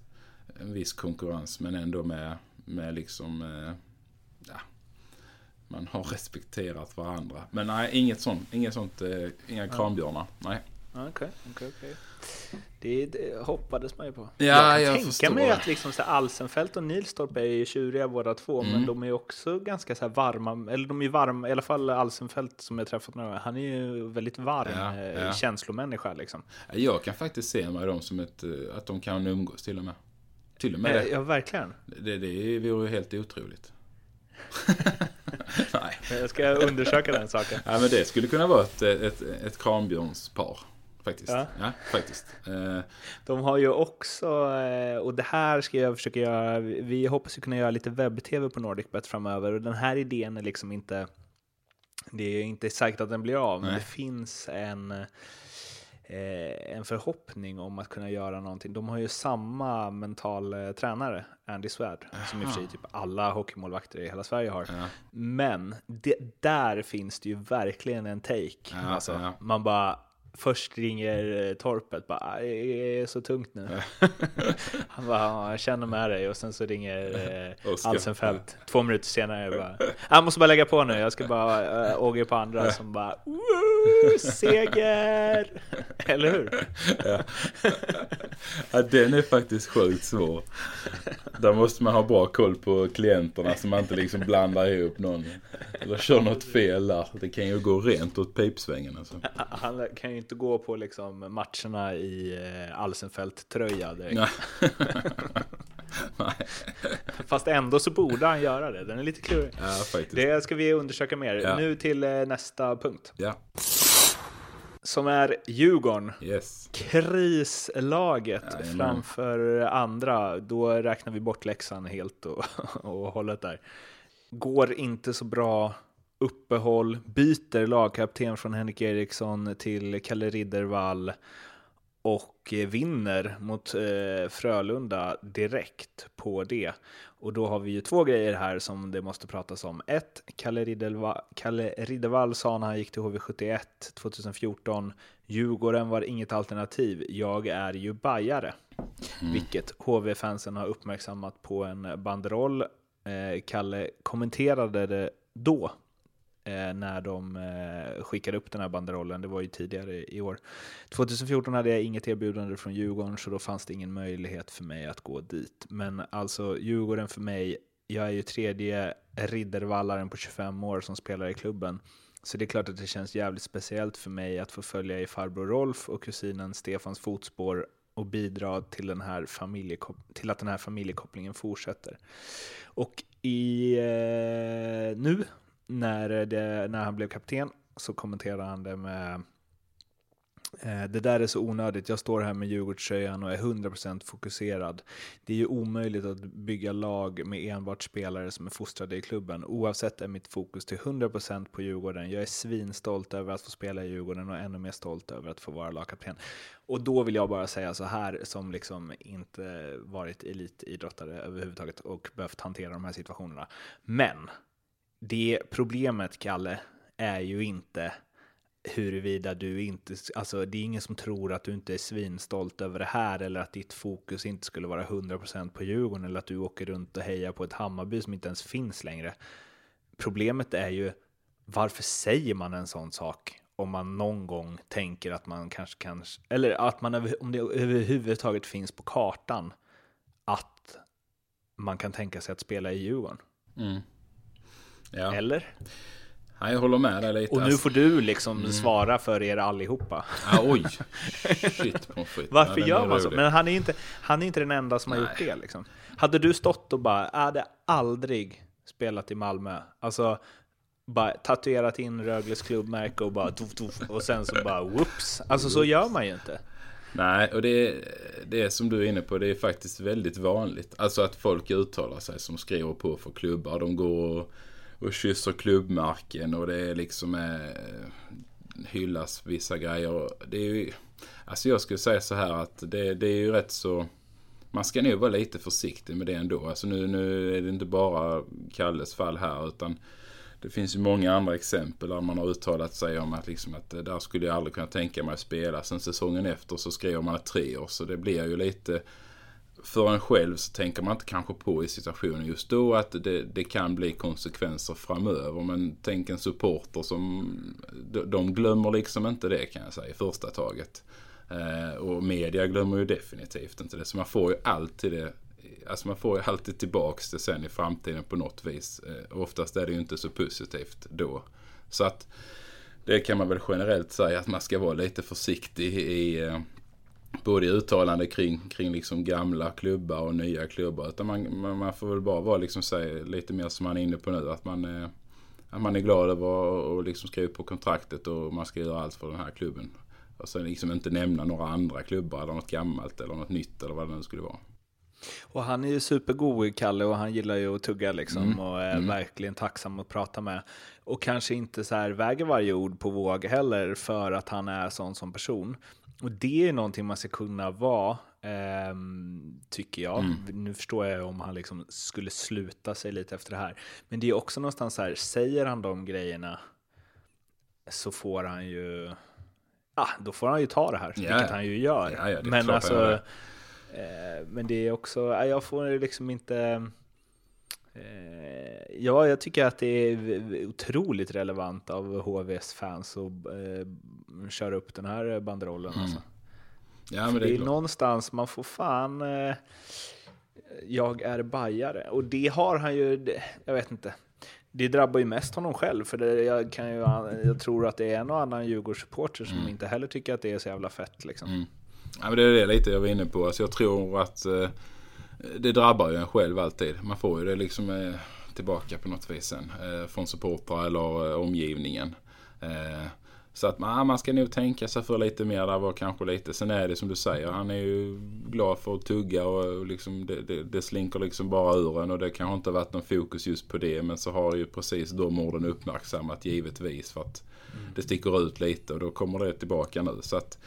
[SPEAKER 1] en viss konkurrens men ändå med, med liksom... Eh, ja, man har respekterat varandra. Men nej, inget sånt. Inget sånt eh, inga kranbjörnar. Nej.
[SPEAKER 6] Okej, okej, okej. Det, det hoppades man ju på.
[SPEAKER 1] Ja,
[SPEAKER 6] jag kan
[SPEAKER 1] jag
[SPEAKER 6] tänka
[SPEAKER 1] förstår.
[SPEAKER 6] mig att liksom så Alsenfelt och Nilstorp är ju tjuriga båda två,
[SPEAKER 1] Mm.
[SPEAKER 6] men de är också ganska så varma, eller de är varma, i alla fall Alsenfelt som jag träffat några gånger, han är ju väldigt varm
[SPEAKER 1] Ja,
[SPEAKER 6] eh,
[SPEAKER 1] ja.
[SPEAKER 6] känslomänniska liksom.
[SPEAKER 1] Jag kan faktiskt se mig dem som ett, eh, att de kan umgås till och med. Till och med
[SPEAKER 6] Eh,
[SPEAKER 1] det.
[SPEAKER 6] Ja, verkligen.
[SPEAKER 1] Det, det vore ju helt otroligt. Nej.
[SPEAKER 6] Jag ska undersöka den saken.
[SPEAKER 1] Ja, men det skulle kunna vara ett, ett, ett kranbjörnspar. Faktiskt.
[SPEAKER 6] Ja.
[SPEAKER 1] Ja, faktiskt. Eh,
[SPEAKER 6] De har ju också, eh, och det här ska jag försöka göra, vi hoppas ju kunna göra lite webb-tv på NordicBet framöver och den här idén är liksom inte, det är inte säkert att den blir av, men
[SPEAKER 1] Nej.
[SPEAKER 6] det finns en, eh, en förhoppning om att kunna göra någonting. De har ju samma mental eh, tränare, Andy Swärd, som i och för sig typ alla hockeymålvakter i hela Sverige har.
[SPEAKER 1] Ja.
[SPEAKER 6] Men det, där finns det ju verkligen en take.
[SPEAKER 1] Ja,
[SPEAKER 6] alltså,
[SPEAKER 1] ja.
[SPEAKER 6] Man bara, först ringer eh, Torpet, bara "Aj, det är så tungt nu. Han bara, "Ja, jag känner med dig och sen så ringer eh. Alsenfelt två minuter senare bara, jag måste bara lägga på nu, jag ska bara äh, åga på andra som bara, "Woo, seger! Eller hur?
[SPEAKER 1] ja, den är faktiskt sjukt svår. Där måste man ha bra koll på klienterna så man inte liksom blandar ihop någon. Eller kör något fel där. Det kan ju gå rent åt pipsvängen alltså.
[SPEAKER 6] Han kan ju inte gå på liksom matcherna i eh, Alsenfelt-tröja direkt. Fast ändå så borde han göra det, den är lite klurig.
[SPEAKER 1] Ja.
[SPEAKER 6] Det ska vi undersöka mer.
[SPEAKER 1] Ja.
[SPEAKER 6] Nu till eh, nästa punkt.
[SPEAKER 1] Ja,
[SPEAKER 6] Som är Djurgården.
[SPEAKER 1] yes.
[SPEAKER 6] Krislaget framför andra. Då räknar vi bort Leksand helt och, och hållet där. går inte så bra uppehåll, byter lagkapten från Henrik Eriksson till Kalle Riddervall och eh, vinner mot eh, Frölunda direkt på det. Och då har vi ju två grejer här som det måste pratas om. Ett, Kalle Riddervall, Kalle Riddervall sa när han gick till HV71 2014, Djurgården var inget alternativ, jag är ju bajare. Vilket HV-fansen har uppmärksammat på en banderoll. Eh, Kalle kommenterade det då Eh, när de eh, skickade upp den här banderollen. Det var ju tidigare i år. 2014 hade jag inget erbjudande från Djurgården så då fanns det ingen möjlighet för mig att gå dit. Men alltså Djurgården för mig, jag är ju tredje riddervallaren på 25 år som spelar i klubben. Så det är klart att det känns jävligt speciellt för mig att få följa i farbror Rolf och kusinen Stefans fotspår och bidra till, den här till att den här familjekopplingen fortsätter. Och i, eh, nu när, eh, det, när han blev kapten så kommenterade han det med eh, det där är så onödigt. Jag står här med Djurgårdströjan och är 100% fokuserad. Det är ju omöjligt att bygga lag med enbart spelare som är fostrade i klubben. Oavsett är mitt fokus till 100% på Djurgården. Jag är svinstolt över att få spela i Djurgården och ännu mer stolt över att få vara lagkapten. Och då vill jag bara säga så här, som liksom inte varit elitidrottare överhuvudtaget och behövt hantera de här situationerna. Men det problemet, Kalle, är ju inte huruvida du inte, alltså det är ingen som tror att du inte är svinstolt över det här eller att ditt fokus inte skulle vara 100% på Djurgården eller att du åker runt och hejar på ett Hammarby som inte ens finns längre. Problemet är ju varför säger man en sån sak om man någon gång tänker att man kanske kan, eller att man om det överhuvudtaget finns på kartan att man kan tänka sig att spela i Djurgården.
[SPEAKER 1] Mm. Ja.
[SPEAKER 6] Eller?
[SPEAKER 1] Ja, jag håller med dig lite.
[SPEAKER 6] Och nu får du liksom svara för er allihopa.
[SPEAKER 1] Ja, oj. Shit på skit.
[SPEAKER 6] Varför gör man så? Men han är inte, han är inte den enda som har gjort det. Liksom. Hade du stått och bara, jag hade aldrig spelat i Malmö. Alltså, bara tatuerat in Rögles klubbmärke och bara tuff, tuff, och sen så bara whoops. Alltså så gör man ju inte.
[SPEAKER 1] Nej, och det, det är som du är inne på, det är faktiskt väldigt vanligt. Alltså att folk uttalar sig som skriver på för klubbar. De går och, och kysser klubbmarken och det är liksom eh, hyllas vissa grejer. Det är ju, alltså jag skulle säga så här att det, det är ju rätt så... Man ska nog vara lite försiktig med det ändå. Alltså nu, nu är det inte bara Kalles fall här utan det finns ju många andra exempel där man har uttalat sig om att, liksom att det där skulle jag aldrig kunna tänka mig att spela. Sen säsongen efter så skriver man ett tre år. Så det blir ju lite... För en själv så tänker man inte kanske på i situationen just då att det, det kan bli konsekvenser framöver. Men tänk en supporter som... de- De glömmer liksom inte det kan jag säga i första taget. Eh, och media glömmer ju definitivt inte det. Så man får ju alltid det Alltså man får ju alltid tillbaks det sen i framtiden på något vis. Eh, oftast är det ju inte så positivt då. Så att det kan man väl generellt säga att man ska vara lite försiktig i eh, både i uttalande kring, kring liksom gamla klubbar och nya klubbar. Utan man, man, man får väl bara vara liksom säga lite mer som man är inne på nu. Att man, eh, att man är glad över att liksom skriva på kontraktet och man ska göra allt för den här klubben. Och sen liksom inte nämna några andra klubbar eller något gammalt eller något nytt eller vad det nu skulle vara.
[SPEAKER 6] Och han är ju supergod, Kalle, och han gillar ju att tugga liksom
[SPEAKER 1] Mm.
[SPEAKER 6] och är verkligen tacksam att prata med. Och kanske inte så här väger varje ord på våg heller för att han är sån som person. Och det är någonting man ska kunna vara, ehm, tycker jag.
[SPEAKER 1] Mm.
[SPEAKER 6] Nu förstår jag om han liksom skulle sluta sig lite efter det här. Men det är också någonstans så här, säger han de grejerna så får han ju, ah, då får han ju ta det här,
[SPEAKER 1] Ja,
[SPEAKER 6] vilket
[SPEAKER 1] ja.
[SPEAKER 6] han ju gör.
[SPEAKER 1] Ja,
[SPEAKER 6] Men alltså. Eh, men det är också, ja, jag får liksom inte... Eh, ja, jag tycker att det är otroligt relevant av HVs fans att eh, köra upp den här banderollen. Alltså.
[SPEAKER 1] Ja, men
[SPEAKER 6] det
[SPEAKER 1] det
[SPEAKER 6] är
[SPEAKER 1] är klart.
[SPEAKER 6] någonstans, man får fan... Eh, jag är bajare. Och det har han ju, det- jag vet inte. Det drabbar ju mest honom själv, för det, jag, kan ju, jag tror att det är en och annan Djurgårdssupporter som inte heller tycker att det är så jävla fett. Liksom.
[SPEAKER 1] Ja, men det är det lite jag var inne på. Alltså jag tror att eh, det drabbar ju en själv alltid. Man får ju det liksom eh, tillbaka på något vis sen. Eh, från supportrar eller eh, omgivningen. Så att man, man ska nog tänka sig för lite mer. Där var kanske lite. Sen är det som du säger. Han är ju glad för att tugga och liksom det, det, det slinker liksom bara ur en. Och det kanske inte varit någon fokus just på det. Men så har ju precis de orden uppmärksammat givetvis. För att det sticker ut lite och då kommer det tillbaka nu. Så att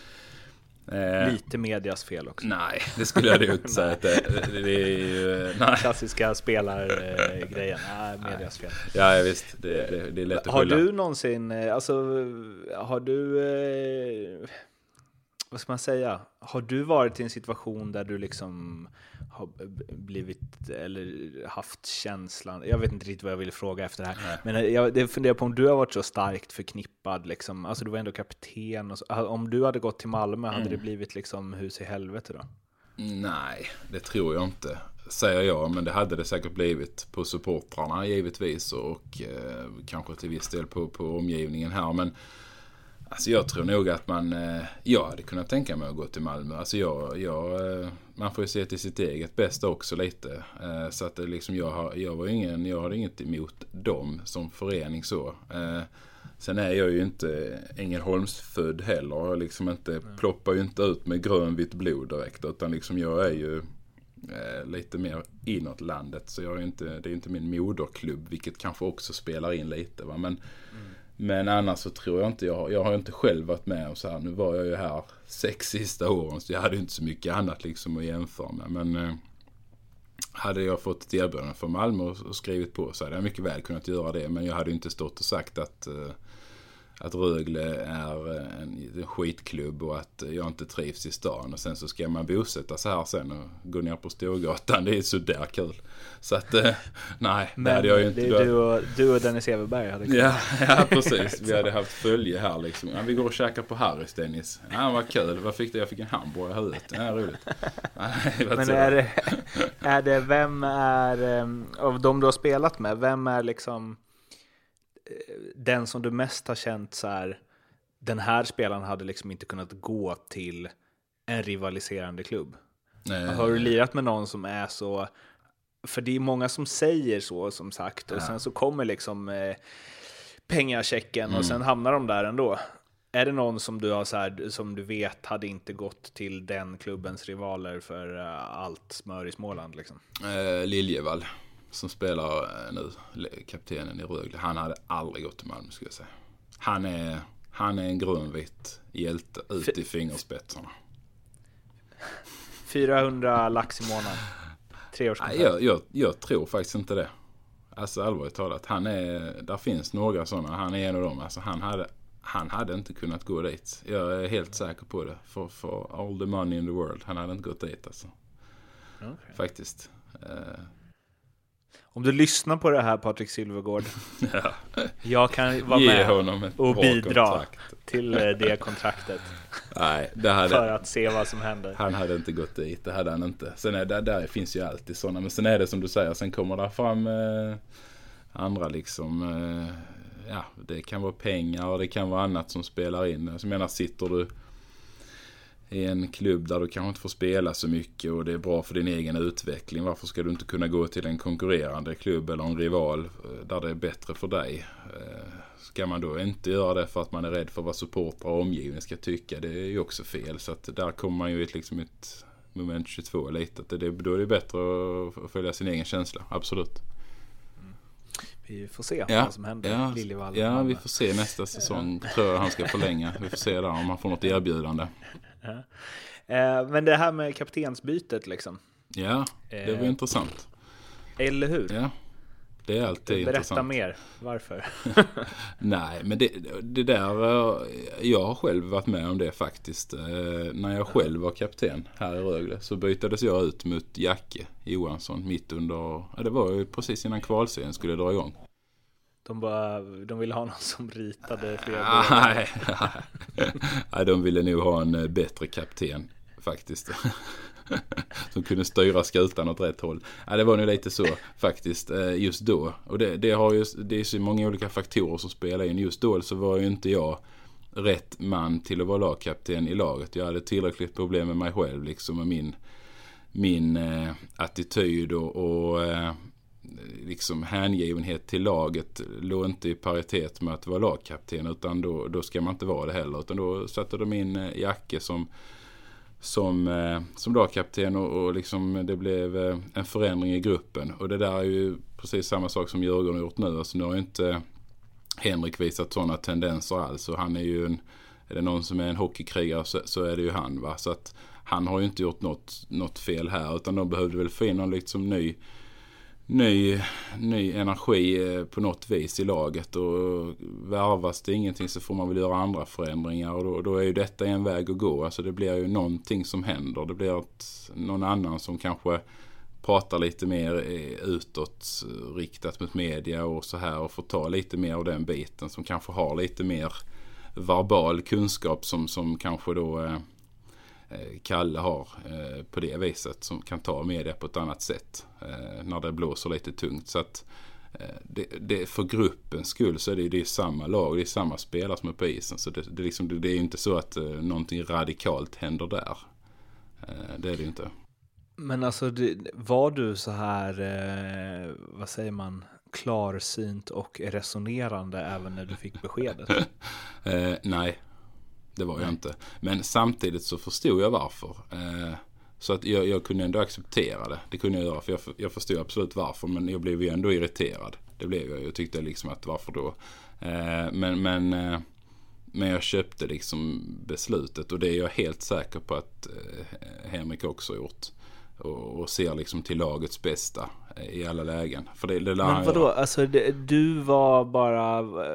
[SPEAKER 6] Eh, Lite medias fel också.
[SPEAKER 1] Nej, det skulle jag inte säga att det, det, är ju... Nej.
[SPEAKER 6] Klassiska spelargrejen. Nej, medias fel.
[SPEAKER 1] Ja, visst. Det, det, det är lätt att
[SPEAKER 6] Har skylla. du någonsin, eh, alltså, har du... Eh, vad ska man säga? Har du varit i en situation där du liksom har blivit eller haft känslan, jag vet inte riktigt vad jag vill fråga efter det här, Nej. men jag funderar på om du har varit så starkt förknippad, liksom, alltså du var ändå kapten, och så, om du hade gått till Malmö, mm. hade det blivit liksom hus i helvete då?
[SPEAKER 1] Nej, det tror jag inte, säger jag, men det hade det säkert blivit på supportrarna givetvis och eh, kanske till viss del på, på omgivningen här, men Alltså jag tror nog att man, eh, jag hade kunnat tänka mig att gå till Malmö. Alltså jag, jag, eh, man får ju se till sitt eget bästa också lite. Eh, så att liksom jag, har, jag var ingen, jag hade inget emot dem som förening så. Sen är jag ju inte Ängelholmsfödd heller. Jag liksom inte, ploppar ju inte ut med grönvitt blod direkt. Utan liksom jag är ju lite mer inåt landet. Så jag är inte, det är inte min moderklubb, vilket kanske också spelar in lite. Va? Men, mm. Men annars så tror jag inte, jag, jag har inte själv varit med om så här. Nu var jag ju här sex sista åren så jag hade inte så mycket annat liksom att jämföra med. Men eh, hade jag fått ett erbjudande från Malmö och, och skrivit på så hade jag mycket väl kunnat göra det. Men jag hade inte stått och sagt att eh, att Rögle är en, skitklubb och att jag inte trivs i stan. Och sen så ska man bosätta sig här sen och gå ner på Storgatan. Det är sådär kul. Så att, eh, nej,
[SPEAKER 6] Men det hade jag ju inte. Det är du, och, du och Dennis Everberg hade kunnat.
[SPEAKER 1] Ja, ja, precis. Vi hade haft följe här liksom. Ja, vi går och käkar på Harrys Dennis. Ja, vad kul. Vad fick du? Jag fick en hamburgare i huvudet. Ja, roligt.
[SPEAKER 6] Nej, Men är det, är det, vem är, eh, av de du har spelat med, vem är liksom den som du mest har känt så här, den här spelaren hade liksom inte kunnat gå till en rivaliserande klubb? Nej. Har du lirat med någon som är så, för det är många som säger så som sagt, och ja. sen så kommer liksom eh, pengachecken mm. och sen hamnar de där ändå. Är det någon som du, har så här, som du vet hade inte gått till den klubbens rivaler för uh, allt smör i Småland? Liksom?
[SPEAKER 1] Eh, Liljevall som spelar eh, nu, kaptenen i Rögle, han hade aldrig gått till Malmö skulle jag säga. Han är, han är en grönvit hjälte ut i fingerspetsarna.
[SPEAKER 6] 400 lax i månaden.
[SPEAKER 1] Treårskontrakt. Jag, jag, jag tror faktiskt inte det. Alltså allvarligt talat. Han är, där finns några sådana. Han är en av dem. Alltså han hade, han hade inte kunnat gå dit. Jag är helt säker på det. For, for all the money in the world. Han hade inte gått dit alltså. Okay. Faktiskt. Uh,
[SPEAKER 6] om du lyssnar på det här Patrik Silvergård. ja. Jag kan vara Ge med och bidra kontrakt. till eh, det kontraktet.
[SPEAKER 1] Nej, det hade,
[SPEAKER 6] för att se vad som händer.
[SPEAKER 1] Han hade inte gått dit, det hade han inte. Sen är det, där finns ju alltid sådana. Men sen är det som du säger, sen kommer det fram eh, andra liksom. Eh, ja, det kan vara pengar och det kan vara annat som spelar in. Jag menar, sitter du i en klubb där du kanske inte får spela så mycket och det är bra för din egen utveckling. Varför ska du inte kunna gå till en konkurrerande klubb eller en rival eh, där det är bättre för dig? Eh, ska man då inte göra det för att man är rädd för vad supportrar och omgivning ska tycka? Det är ju också fel. Så att där kommer man ju i liksom ett moment 22 lite. Att det, då är det bättre att följa sin egen känsla, absolut.
[SPEAKER 6] Vi får se ja, vad som händer
[SPEAKER 1] ja, Liljevall. Ja, vi får se nästa säsong. Tror jag han ska förlänga. Vi får se där om han får något erbjudande.
[SPEAKER 6] Eh, men det här med kaptensbytet liksom.
[SPEAKER 1] Ja, det var eh, intressant.
[SPEAKER 6] Eller hur?
[SPEAKER 1] Ja, det är alltid Berätta intressant.
[SPEAKER 6] Berätta mer, varför?
[SPEAKER 1] Nej, men det, det där, eh, jag har själv varit med om det faktiskt. När jag själv var kapten här i Rögle så bytades jag ut mot Jacke Johansson mitt under, ja, det var ju precis innan kvalserien skulle dra igång.
[SPEAKER 6] De, bara, de ville ha någon som ritade fler
[SPEAKER 1] Nej, nej, de ville nog ha en eh, bättre kapten faktiskt. som kunde styra skutan åt rätt håll. Ja, det var nog lite så faktiskt eh, just då. Och det, det, har ju, det är så många olika faktorer som spelar in. Just då så var ju inte jag rätt man till att vara lagkapten i laget. Jag hade tillräckligt problem med mig själv liksom med min, min eh, attityd och, och eh, liksom hängivenhet till laget låg inte i paritet med att vara lagkapten utan då, då ska man inte vara det heller. Utan då satte de in eh, Jacke som, som, eh, som lagkapten och, och liksom det blev eh, en förändring i gruppen. Och det där är ju precis samma sak som Djurgården har gjort nu. Alltså nu har ju inte Henrik visat sådana tendenser alls och han är ju en är det någon som är en hockeykrigare så, så är det ju han. Va? Så att han har ju inte gjort något, något fel här utan de behövde väl få in någon liksom ny, ny, ny energi eh, på något vis i laget. Och värvas det ingenting så får man väl göra andra förändringar och då, då är ju detta en väg att gå. Alltså det blir ju någonting som händer. Det blir att någon annan som kanske pratar lite mer eh, utåt eh, riktat mot media och så här och får ta lite mer av den biten som kanske har lite mer verbal kunskap som, som kanske då Kalle har eh, på det viset som kan ta media på ett annat sätt eh, när det blåser lite tungt. Så att eh, det, det, för gruppens skull så är det, det är samma lag, det är samma spelare som är på isen. Så det, det, liksom, det är inte så att eh, någonting radikalt händer där. Eh, det är det inte.
[SPEAKER 6] Men alltså, var du så här, eh, vad säger man, klarsynt och resonerande även när du fick beskedet?
[SPEAKER 1] eh, nej, det var jag inte. Men samtidigt så förstod jag varför. Eh, så att jag, jag, kunde ändå acceptera det. Det kunde jag göra för jag, jag förstod absolut varför. Men jag blev ju ändå irriterad. Det blev jag. Jag tyckte liksom att varför då? Eh, men, men, eh, men jag köpte liksom beslutet och det är jag helt säker på att Henrik också har gjort och, och ser liksom till lagets bästa i alla lägen. För det, det
[SPEAKER 6] Men vadå, jag... alltså det, du var bara, eh,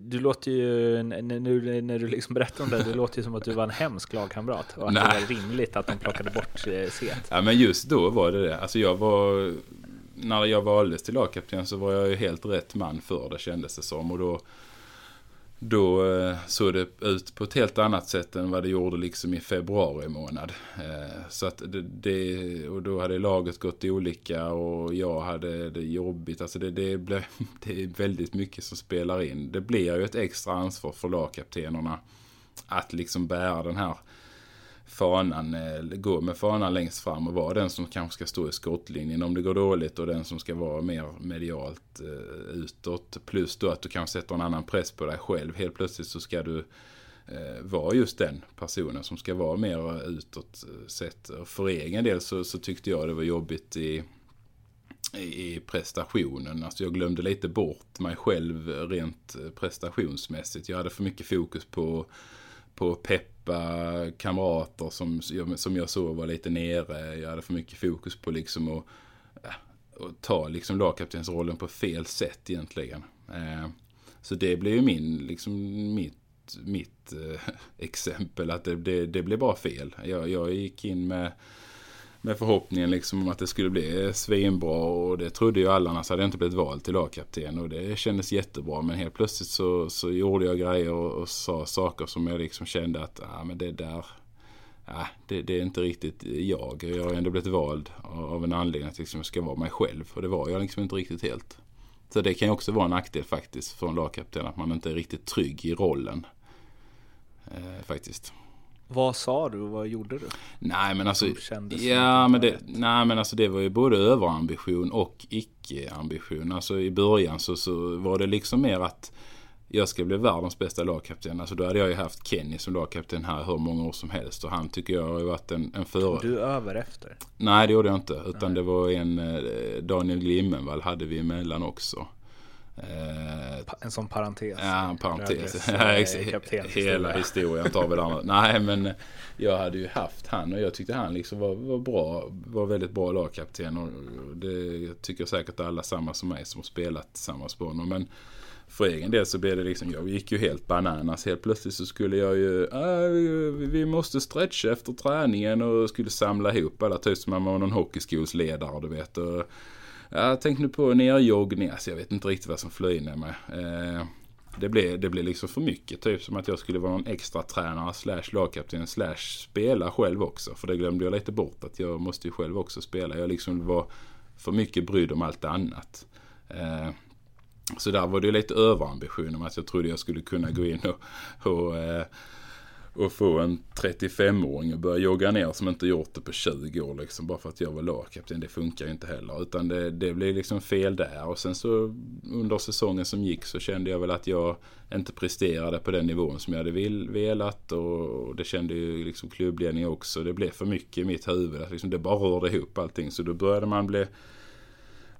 [SPEAKER 6] du låter ju, nu när du liksom berättar om det, det låter ju som att du var en hemsk lagkamrat och att Nej. det var rimligt att de plockade bort eh, Set.
[SPEAKER 1] Ja men just då var det det. Alltså jag var, när jag valdes till lagkapten så var jag ju helt rätt man för det kändes det som och då då eh, såg det ut på ett helt annat sätt än vad det gjorde liksom i februari månad. Eh, så att det, det, och då hade laget gått olika och jag hade det jobbigt. Alltså det, det, blev, det är väldigt mycket som spelar in. Det blir ju ett extra ansvar för lagkaptenerna att liksom bära den här fanan, eh, gå med fanan längst fram och vara den som kanske ska stå i skottlinjen om det går dåligt och den som ska vara mer medialt eh, utåt. Plus då att du kanske sätter en annan press på dig själv. Helt plötsligt så ska du eh, vara just den personen som ska vara mer utåt eh, sett. För egen del så, så tyckte jag det var jobbigt i i prestationen. Alltså jag glömde lite bort mig själv rent eh, prestationsmässigt. Jag hade för mycket fokus på, på att peppa kamrater som, som jag såg var lite nere. Jag hade för mycket fokus på liksom att, eh, att ta liksom lagkaptensrollen på fel sätt egentligen. Eh, så det blev ju min, liksom mitt, mitt eh, exempel att det, det, det blev bara fel. Jag, jag gick in med med förhoppningen liksom om att det skulle bli svinbra och det trodde ju alla annars hade jag inte blivit vald till lagkapten och det kändes jättebra men helt plötsligt så, så gjorde jag grejer och, och sa saker som jag liksom kände att ah, men det där ah, det, det, är inte riktigt jag. Jag har ändå blivit vald av en anledning att liksom jag ska vara mig själv och det var jag liksom inte riktigt helt. Så det kan ju också vara en nackdel faktiskt för en lagkapten att man inte är riktigt trygg i rollen. Eh, faktiskt.
[SPEAKER 6] Vad sa du och vad gjorde du?
[SPEAKER 1] Nej men alltså, ja, men det, nej, men alltså det var ju både överambition och icke-ambition. Alltså i början så, så var det liksom mer att jag ska bli världens bästa lagkapten. Alltså då hade jag ju haft Kenny som lagkapten här hur många år som helst. Och han tycker jag har ju varit en, en före.
[SPEAKER 6] Du över efter?
[SPEAKER 1] Nej det gjorde jag inte. Utan nej. det var en eh, Daniel Glimmenvall hade vi emellan också.
[SPEAKER 6] Eh, en sån parentes.
[SPEAKER 1] Ja, en parentes. Ja, hela historien tar vi där Nej, men jag hade ju haft han och jag tyckte han liksom var, var bra. Var väldigt bra lagkapten och det tycker säkert alla samma som mig som har spelat tillsammans på honom. Men för egen del så blev det liksom, jag gick ju helt bananas. Helt plötsligt så skulle jag ju, äh, vi måste stretcha efter träningen och skulle samla ihop alla typ som man var någon hockeyskolsledare du vet. Och, jag tänkte nu på nerjoggning, alltså jag vet inte riktigt vad som flög in i mig. Eh, det blev, det blev liksom för mycket, typ som att jag skulle vara någon extra tränare slash lagkapten slash spela själv också. För det glömde jag lite bort att jag måste ju själv också spela. Jag liksom var för mycket brydd om allt annat. Eh, så där var det ju lite överambition om att jag trodde jag skulle kunna gå in och, och eh, att få en 35-åring att börja jogga ner som inte gjort det på 20 år liksom. Bara för att jag var lagkapten. Det funkar ju inte heller. Utan det, det blev liksom fel där. Och sen så under säsongen som gick så kände jag väl att jag inte presterade på den nivån som jag hade vill, velat. Och det kände ju liksom klubbledningen också. Det blev för mycket i mitt huvud. Att liksom det bara rörde ihop allting. Så då började man bli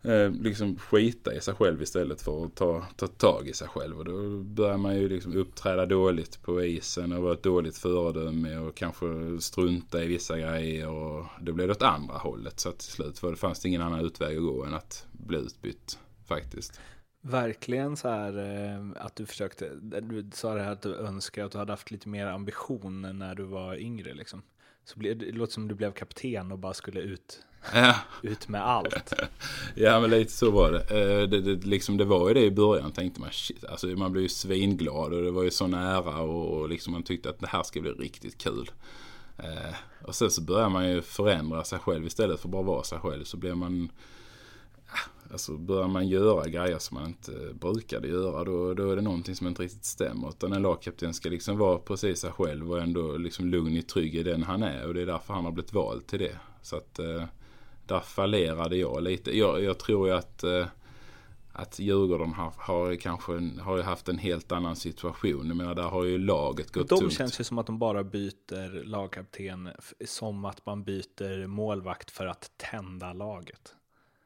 [SPEAKER 1] eh, liksom skita i sig själv istället för att ta, ta tag i sig själv. Och då börjar man ju liksom uppträda dåligt på isen och vara ett dåligt föredöme och kanske strunta i vissa grejer. Och då blev det åt andra hållet. Så att till slut för det fanns det ingen annan utväg att gå än att bli utbytt faktiskt.
[SPEAKER 6] Verkligen så här eh, att du försökte, du sa det här att du önskar att du hade haft lite mer ambition när du var yngre liksom. Så ble, det låter som du blev kapten och bara skulle ut,
[SPEAKER 1] Ja.
[SPEAKER 6] ut med allt.
[SPEAKER 1] Ja men lite så var det. Eh, det, det, liksom, det var ju det i början tänkte man shit. Alltså, man blev ju svinglad och det var ju så nära och, och liksom, man tyckte att det här ska bli riktigt kul. Eh, och sen så börjar man ju förändra sig själv istället för bara vara sig själv. Så blir man Alltså börjar man göra grejer som man inte brukade göra då, då är det någonting som inte riktigt stämmer. Utan en lagkapten ska liksom vara precis sig själv och ändå liksom lugn och trygg i den han är. Och det är därför han har blivit vald till det. Så att eh, där fallerade jag lite. Jag, jag tror ju att, eh, att Djurgården har, har kanske har haft en helt annan situation. Jag menar där har ju laget gått
[SPEAKER 6] De
[SPEAKER 1] tungt.
[SPEAKER 6] känns ju som att de bara byter lagkapten som att man byter målvakt för att tända laget.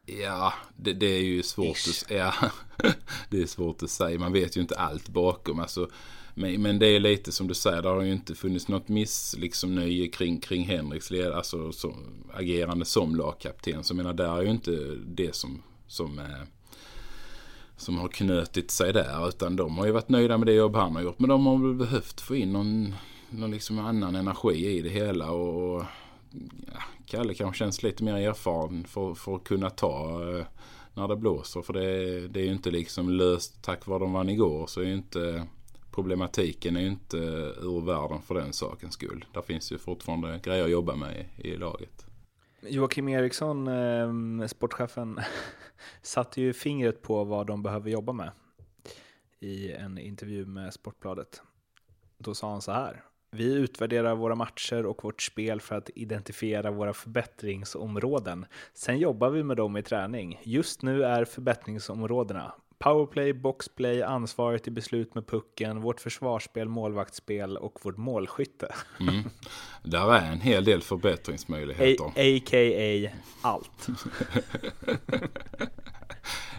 [SPEAKER 1] Ja, det, det är ju svårt att, ja, det är svårt att säga. Man vet ju inte allt bakom. Alltså, men, men det är lite som du säger, det har ju inte funnits något miss, liksom nöje kring, kring Henriks led, alltså, som, agerande som lagkapten. Så jag menar, där är ju inte det som, som, eh, som har knutit sig där. Utan de har ju varit nöjda med det jobb han har gjort. Men de har väl behövt få in någon, någon liksom annan energi i det hela. Och, ja, Kalle kanske känns lite mer erfaren för, för att kunna ta eh, när det blåser. För det, det är ju inte liksom löst tack vare de vann igår. Så är ju inte problematiken är ju inte eh, ur världen för den sakens skull. Där finns ju fortfarande grejer att jobba med i, i laget.
[SPEAKER 6] Joakim Eriksson, eh, sportchefen, satte ju fingret på vad de behöver jobba med i en intervju med Sportbladet. Då sa han så här. Vi utvärderar våra matcher och vårt spel för att identifiera våra förbättringsområden. Sen jobbar vi med dem i träning. Just nu är förbättringsområdena powerplay, boxplay, ansvaret i beslut med pucken, vårt försvarsspel, målvaktsspel och vårt målskytte.
[SPEAKER 1] Mm. Där är en hel del förbättringsmöjligheter.
[SPEAKER 6] A- A.k.a. allt.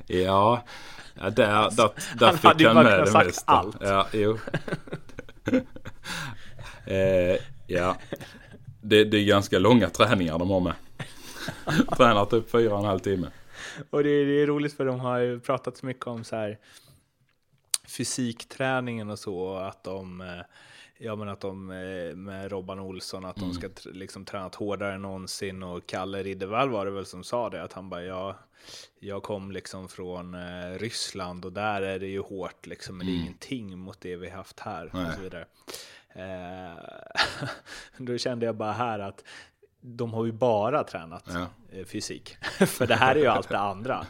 [SPEAKER 1] Ja, där, där, där
[SPEAKER 6] Han
[SPEAKER 1] fick
[SPEAKER 6] hade ju
[SPEAKER 1] han med det mesta.
[SPEAKER 6] allt.
[SPEAKER 1] Ja, jo. eh, ja, det, det är ganska långa träningar de har med. Tränar typ fyra och en halv timme.
[SPEAKER 6] Och det är, det är roligt för de har ju pratat så mycket om så här fysikträningen och så, att de, eh, ja men att de eh, med Robban Olsson, att de ska tr- liksom tränat hårdare än någonsin och Kalle Riddervall var det väl som sa det, att han bara, ja, jag kom liksom från eh, Ryssland och där är det ju hårt liksom, men det är ingenting mot det vi haft här
[SPEAKER 1] Nej.
[SPEAKER 6] och så vidare. Eh, då kände jag bara här att de har ju bara tränat
[SPEAKER 1] Ja
[SPEAKER 6] eh, fysik. För det här är ju allt det andra.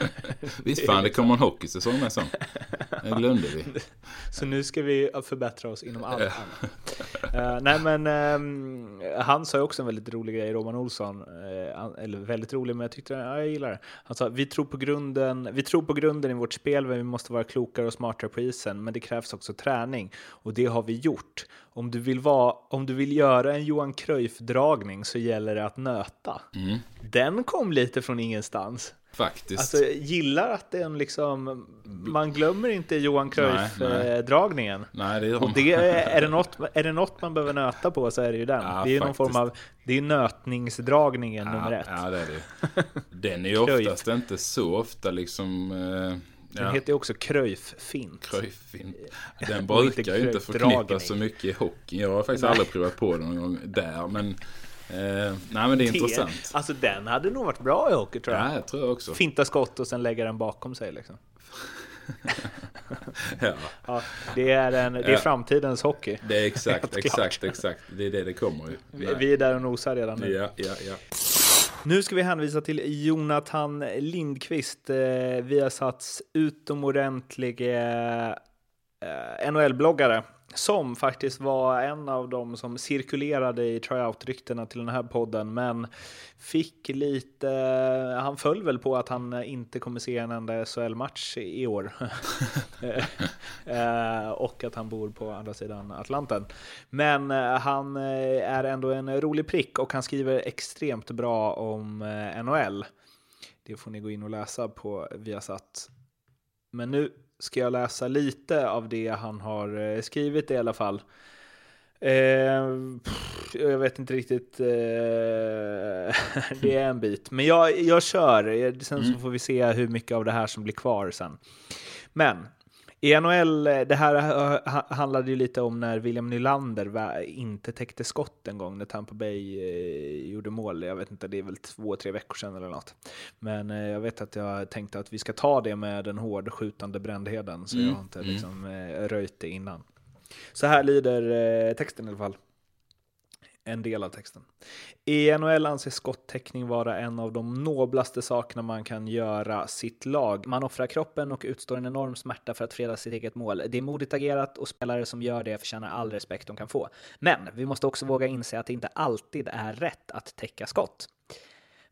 [SPEAKER 1] Visst fan, det kommer en hockeysäsong med sån. Det glömde vi.
[SPEAKER 6] Så nu ska vi förbättra oss inom allt annat. Eh, nej men ehm, han sa ju också en väldigt rolig grej, Roman Olsson. eh, eller väldigt rolig, men jag tyckte ja, jag gillar det. Han sa vi tror, på grunden, vi tror på grunden i vårt spel, men vi måste vara klokare och smartare på isen. Men det krävs också träning och det har vi gjort. Om du vill, vara, om du vill göra en Johan Cruyff-dragning så gäller det att nöta.
[SPEAKER 1] Mm.
[SPEAKER 6] Den kom lite från ingenstans.
[SPEAKER 1] Faktiskt.
[SPEAKER 6] Alltså, jag gillar att den liksom, man glömmer inte Johan
[SPEAKER 1] Nej, nej.
[SPEAKER 6] Cruyff-dragningen.
[SPEAKER 1] Nej, det
[SPEAKER 6] Och det är, det något, är det något man behöver nöta på så är det ju den.
[SPEAKER 1] Ja,
[SPEAKER 6] det är ju någon form av, det är nötningsdragningen nummer ett.
[SPEAKER 1] Ja, det är det. Den är ju oftast inte så ofta liksom... Eh,
[SPEAKER 6] Den
[SPEAKER 1] ja,
[SPEAKER 6] heter ju också Cruyff-fint.
[SPEAKER 1] Cruyffin. Den
[SPEAKER 6] inte
[SPEAKER 1] brukar ju inte förknippas så mycket i hockey. Jag har faktiskt aldrig provat på det någon gång där. Men, nej, men det är intressant.
[SPEAKER 6] Alltså den hade nog varit bra i hockey tror jag.
[SPEAKER 1] Ja, jag tror jag också.
[SPEAKER 6] Finta skott och sen lägga den bakom sig liksom.
[SPEAKER 1] Ja,
[SPEAKER 6] Ja, det är, en, det är
[SPEAKER 1] Ja.
[SPEAKER 6] framtidens hockey.
[SPEAKER 1] det är exakt, exakt, exakt. Det är det det kommer ju.
[SPEAKER 6] Vi, vi är där och nosar redan nu.
[SPEAKER 1] Ja, ja, ja.
[SPEAKER 6] Nu ska vi hänvisa till Jonathan Lindqvist, eh, Viasats utomordentliga eh, NHL-bloggare. Som faktiskt var en av dem som cirkulerade i tryout-ryktena till den här podden, men fick lite... Han föll väl på att han inte kommer se en enda SHL-match i år. Eh, och att han bor på andra sidan Atlanten. Men eh, han eh, är ändå en rolig prick och han skriver extremt bra om NHL. Det får ni gå in och läsa på Viasat. Men nu ska jag läsa lite av det han har skrivit i alla fall. Eh, jag vet inte riktigt. Eh, det är en bit. Men jag, jag kör. Sen så
[SPEAKER 1] Mm.
[SPEAKER 6] får vi se hur mycket av det här som blir kvar sen. Men i NHL, det här ha- handlade ju lite om när William Nylander inte täckte skott en gång när Tampa Bay eh, gjorde mål. Jag vet inte, det är väl två, tre veckor sedan eller något. Men eh, jag vet att jag tänkte att vi ska ta det med den hårdskjutande Brändheden, så
[SPEAKER 1] Mm,
[SPEAKER 6] jag har inte
[SPEAKER 1] mm.
[SPEAKER 6] liksom eh, röjt det innan. Så här lyder texten i alla fall. En del av texten. I NHL anses skottäckning vara en av de noblaste sakerna man kan göra sitt lag. Man offrar kroppen och utstår en enorm smärta för att freda sitt eget mål. Det är modigt agerat och spelare som gör det förtjänar all respekt de kan få. Men vi måste också våga inse att det inte alltid är rätt att täcka skott.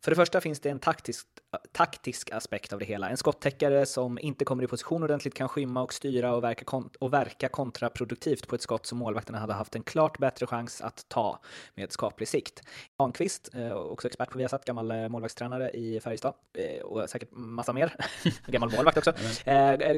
[SPEAKER 6] För det första finns det en taktisk, taktisk aspekt av det hela. En skottäckare som inte kommer i position ordentligt kan skymma och styra och verka, kon- och verka kontraproduktivt på ett skott som målvakterna hade haft en klart bättre chans att ta med skaplig sikt. Granqvist, eh, också expert på Viasat, gammal eh, målvaktstränare i Färjestad eh, och säkert massa mer, gammal målvakt också,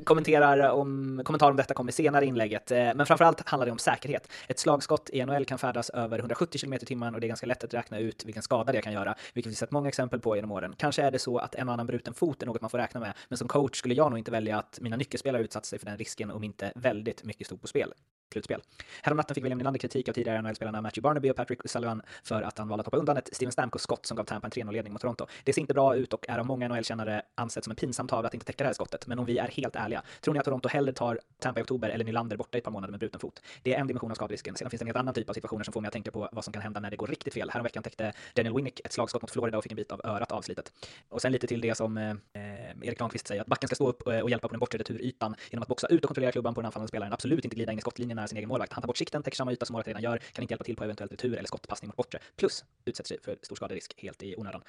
[SPEAKER 6] kommenterar om, kommentar om detta kommer senare i inlägget. Men framförallt handlar det om säkerhet. Ett slagskott i NHL kan färdas över 170 km i timmen och det är ganska lätt att räkna ut vilken skada det kan göra, vilket vi sett många exempel på genom åren. Kanske är det så att en och annan bruten fot är något man får räkna med, men som coach skulle jag nog inte välja att mina nyckelspelare utsatt sig för den risken om inte väldigt mycket stod på spel. Slutspel. Häromnatten fick William Nylander kritik av tidigare NHL-spelarna Matthew Barnaby och Patrick Sullivan för att han valde att hoppa undan ett Steven Stamkos-skott som gav Tampa en 3-0-ledning mot Toronto. Det ser inte bra ut och är av många NHL-kännare ansett som en pinsam tavla att inte täcka det här skottet. Men om vi är helt ärliga, tror ni att Toronto hellre tar Tampa i oktober eller Nylander borta i ett par månader med bruten fot? Det är en dimension av skaderisken. Sedan finns det en helt annan typ av situationer som får mig att tänka på vad som kan hända när det går riktigt fel. Häromveckan täckte Daniel Winnick ett slagskott mot Florida och fick en bit av örat avslitet. Och sen lite till det som eh, Erik Granqvist säger, att backen ska stå upp eh, och hjälpa på den bortre returytan genom att boxa ut och kontrollera klubban på den anfallande spelaren. Absolut inte glida in i skottlinjerna nära sin egen målvakt. Han tar bort sikten, täcker samma yta som målet redan gör, kan inte hjälpa till på eventuell retur eller skottpassning mot bortre. Plus utsätter sig för stor skaderisk helt i onödan.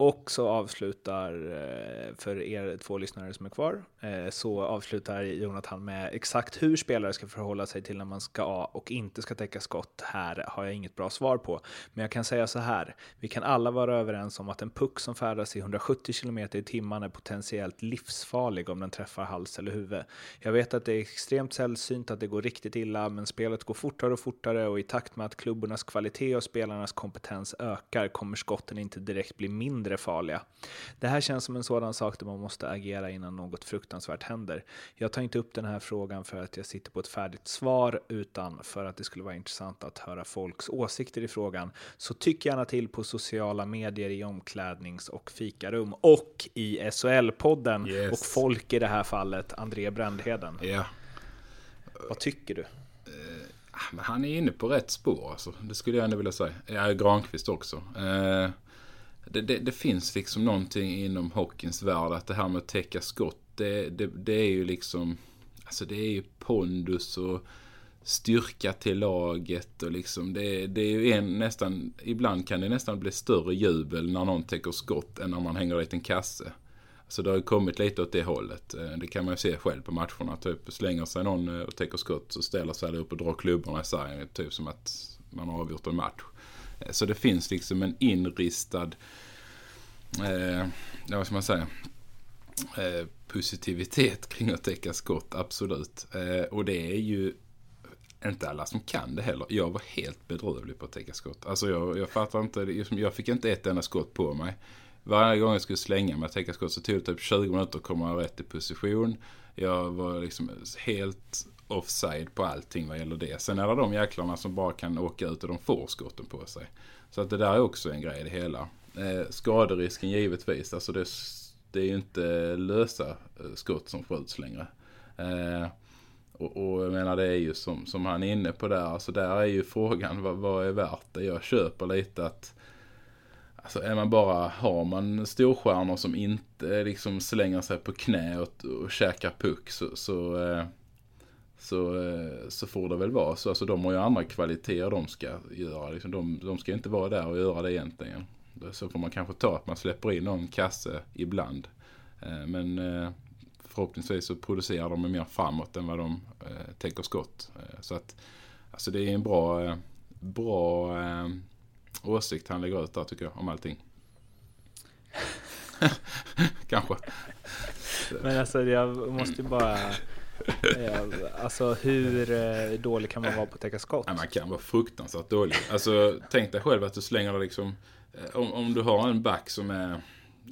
[SPEAKER 6] Och så avslutar, eh, för er två lyssnare som är kvar, eh, så avslutar Jonathan med exakt hur spelare ska förhålla sig till när man ska och inte ska täcka skott. Här har jag inget bra svar på. Men jag kan säga så här, vi kan alla vara överens om att en puck som färdas i 170 km i timmen är potentiellt livsfarlig om den träffar hals eller huvud. Jag vet att det är extremt sällsynt att det går riktigt illa, men spelet går fortare och fortare och i takt med att klubbornas kvalitet och spelarnas kompetens ökar kommer skotten inte direkt bli mindre farliga. Det här känns som en sådan sak där man måste agera innan något fruktansvärt händer. Jag tar inte upp den här frågan för att jag sitter på ett färdigt svar, utan för att det skulle vara intressant att höra folks åsikter i frågan. Så tyck gärna till på sociala medier i omklädnings och fikarum och i SHL-podden
[SPEAKER 1] Yes.
[SPEAKER 6] och folk i det här fallet, André Brändheden.
[SPEAKER 1] Ja.
[SPEAKER 6] Vad tycker du?
[SPEAKER 1] Ah, Men han är inne på rätt spår alltså. Det skulle jag ändå vilja säga. Ja, Granqvist också. Eh, det, det, det finns liksom någonting inom hockeyns värld att det här med att täcka skott. Det, det, det är ju liksom... Alltså det är ju pondus och styrka till laget och liksom det, det är ju en nästan... Ibland kan det nästan bli större jubel när någon täcker skott än när man hänger dit en kasse. Så det har ju kommit lite åt det hållet. Eh, det kan man ju se själv på matcherna. Typ slänger sig någon eh, och täcker skott så ställer sig alla upp och drar klubborna i sargen. Typ som att man har avgjort en match. Så det finns liksom en inristad, eh, ja, vad ska man säga, eh, positivitet kring att täcka skott, absolut. Eh, och det är ju inte alla som kan det heller. Jag var helt bedrövlig på att täcka skott. Alltså jag, jag fattar inte, liksom, jag fick inte ett enda skott på mig. Varje gång jag skulle slänga mig att täcka skott så tog det typ 20 minuter att komma rätt i position. Jag var liksom helt offside på allting vad gäller det. Sen är det de jäklarna som bara kan åka ut och de får skotten på sig. Så att det där är också en grej i det hela. Eh, skaderisken givetvis. Alltså det, det är ju inte lösa eh, skott som skjuts längre. Eh, och, och jag menar det är ju som, som han är inne på där. Alltså där är ju frågan vad, vad är värt det? Jag köper lite att Alltså är man bara, har man storstjärnor som inte liksom slänger sig på knä och, och käkar puck så, så, eh, så, eh, så får det väl vara så. Alltså de har ju andra kvaliteter de ska göra. Liksom de, de ska inte vara där och göra det egentligen. Så får man kanske ta att man släpper in någon kasse ibland. Eh, men eh, förhoppningsvis så producerar de mer framåt än vad de täcker tänker skott. Så att alltså det är en bra, bra åsikt han lägger ut där tycker jag om allting. Kanske.
[SPEAKER 6] Men alltså jag måste ju bara... Alltså hur eh, dålig kan man vara på att täcka skott?
[SPEAKER 1] Nej, man kan vara fruktansvärt dålig. Alltså, tänk dig själv att du slänger liksom... Eh, om, om du har en back som är...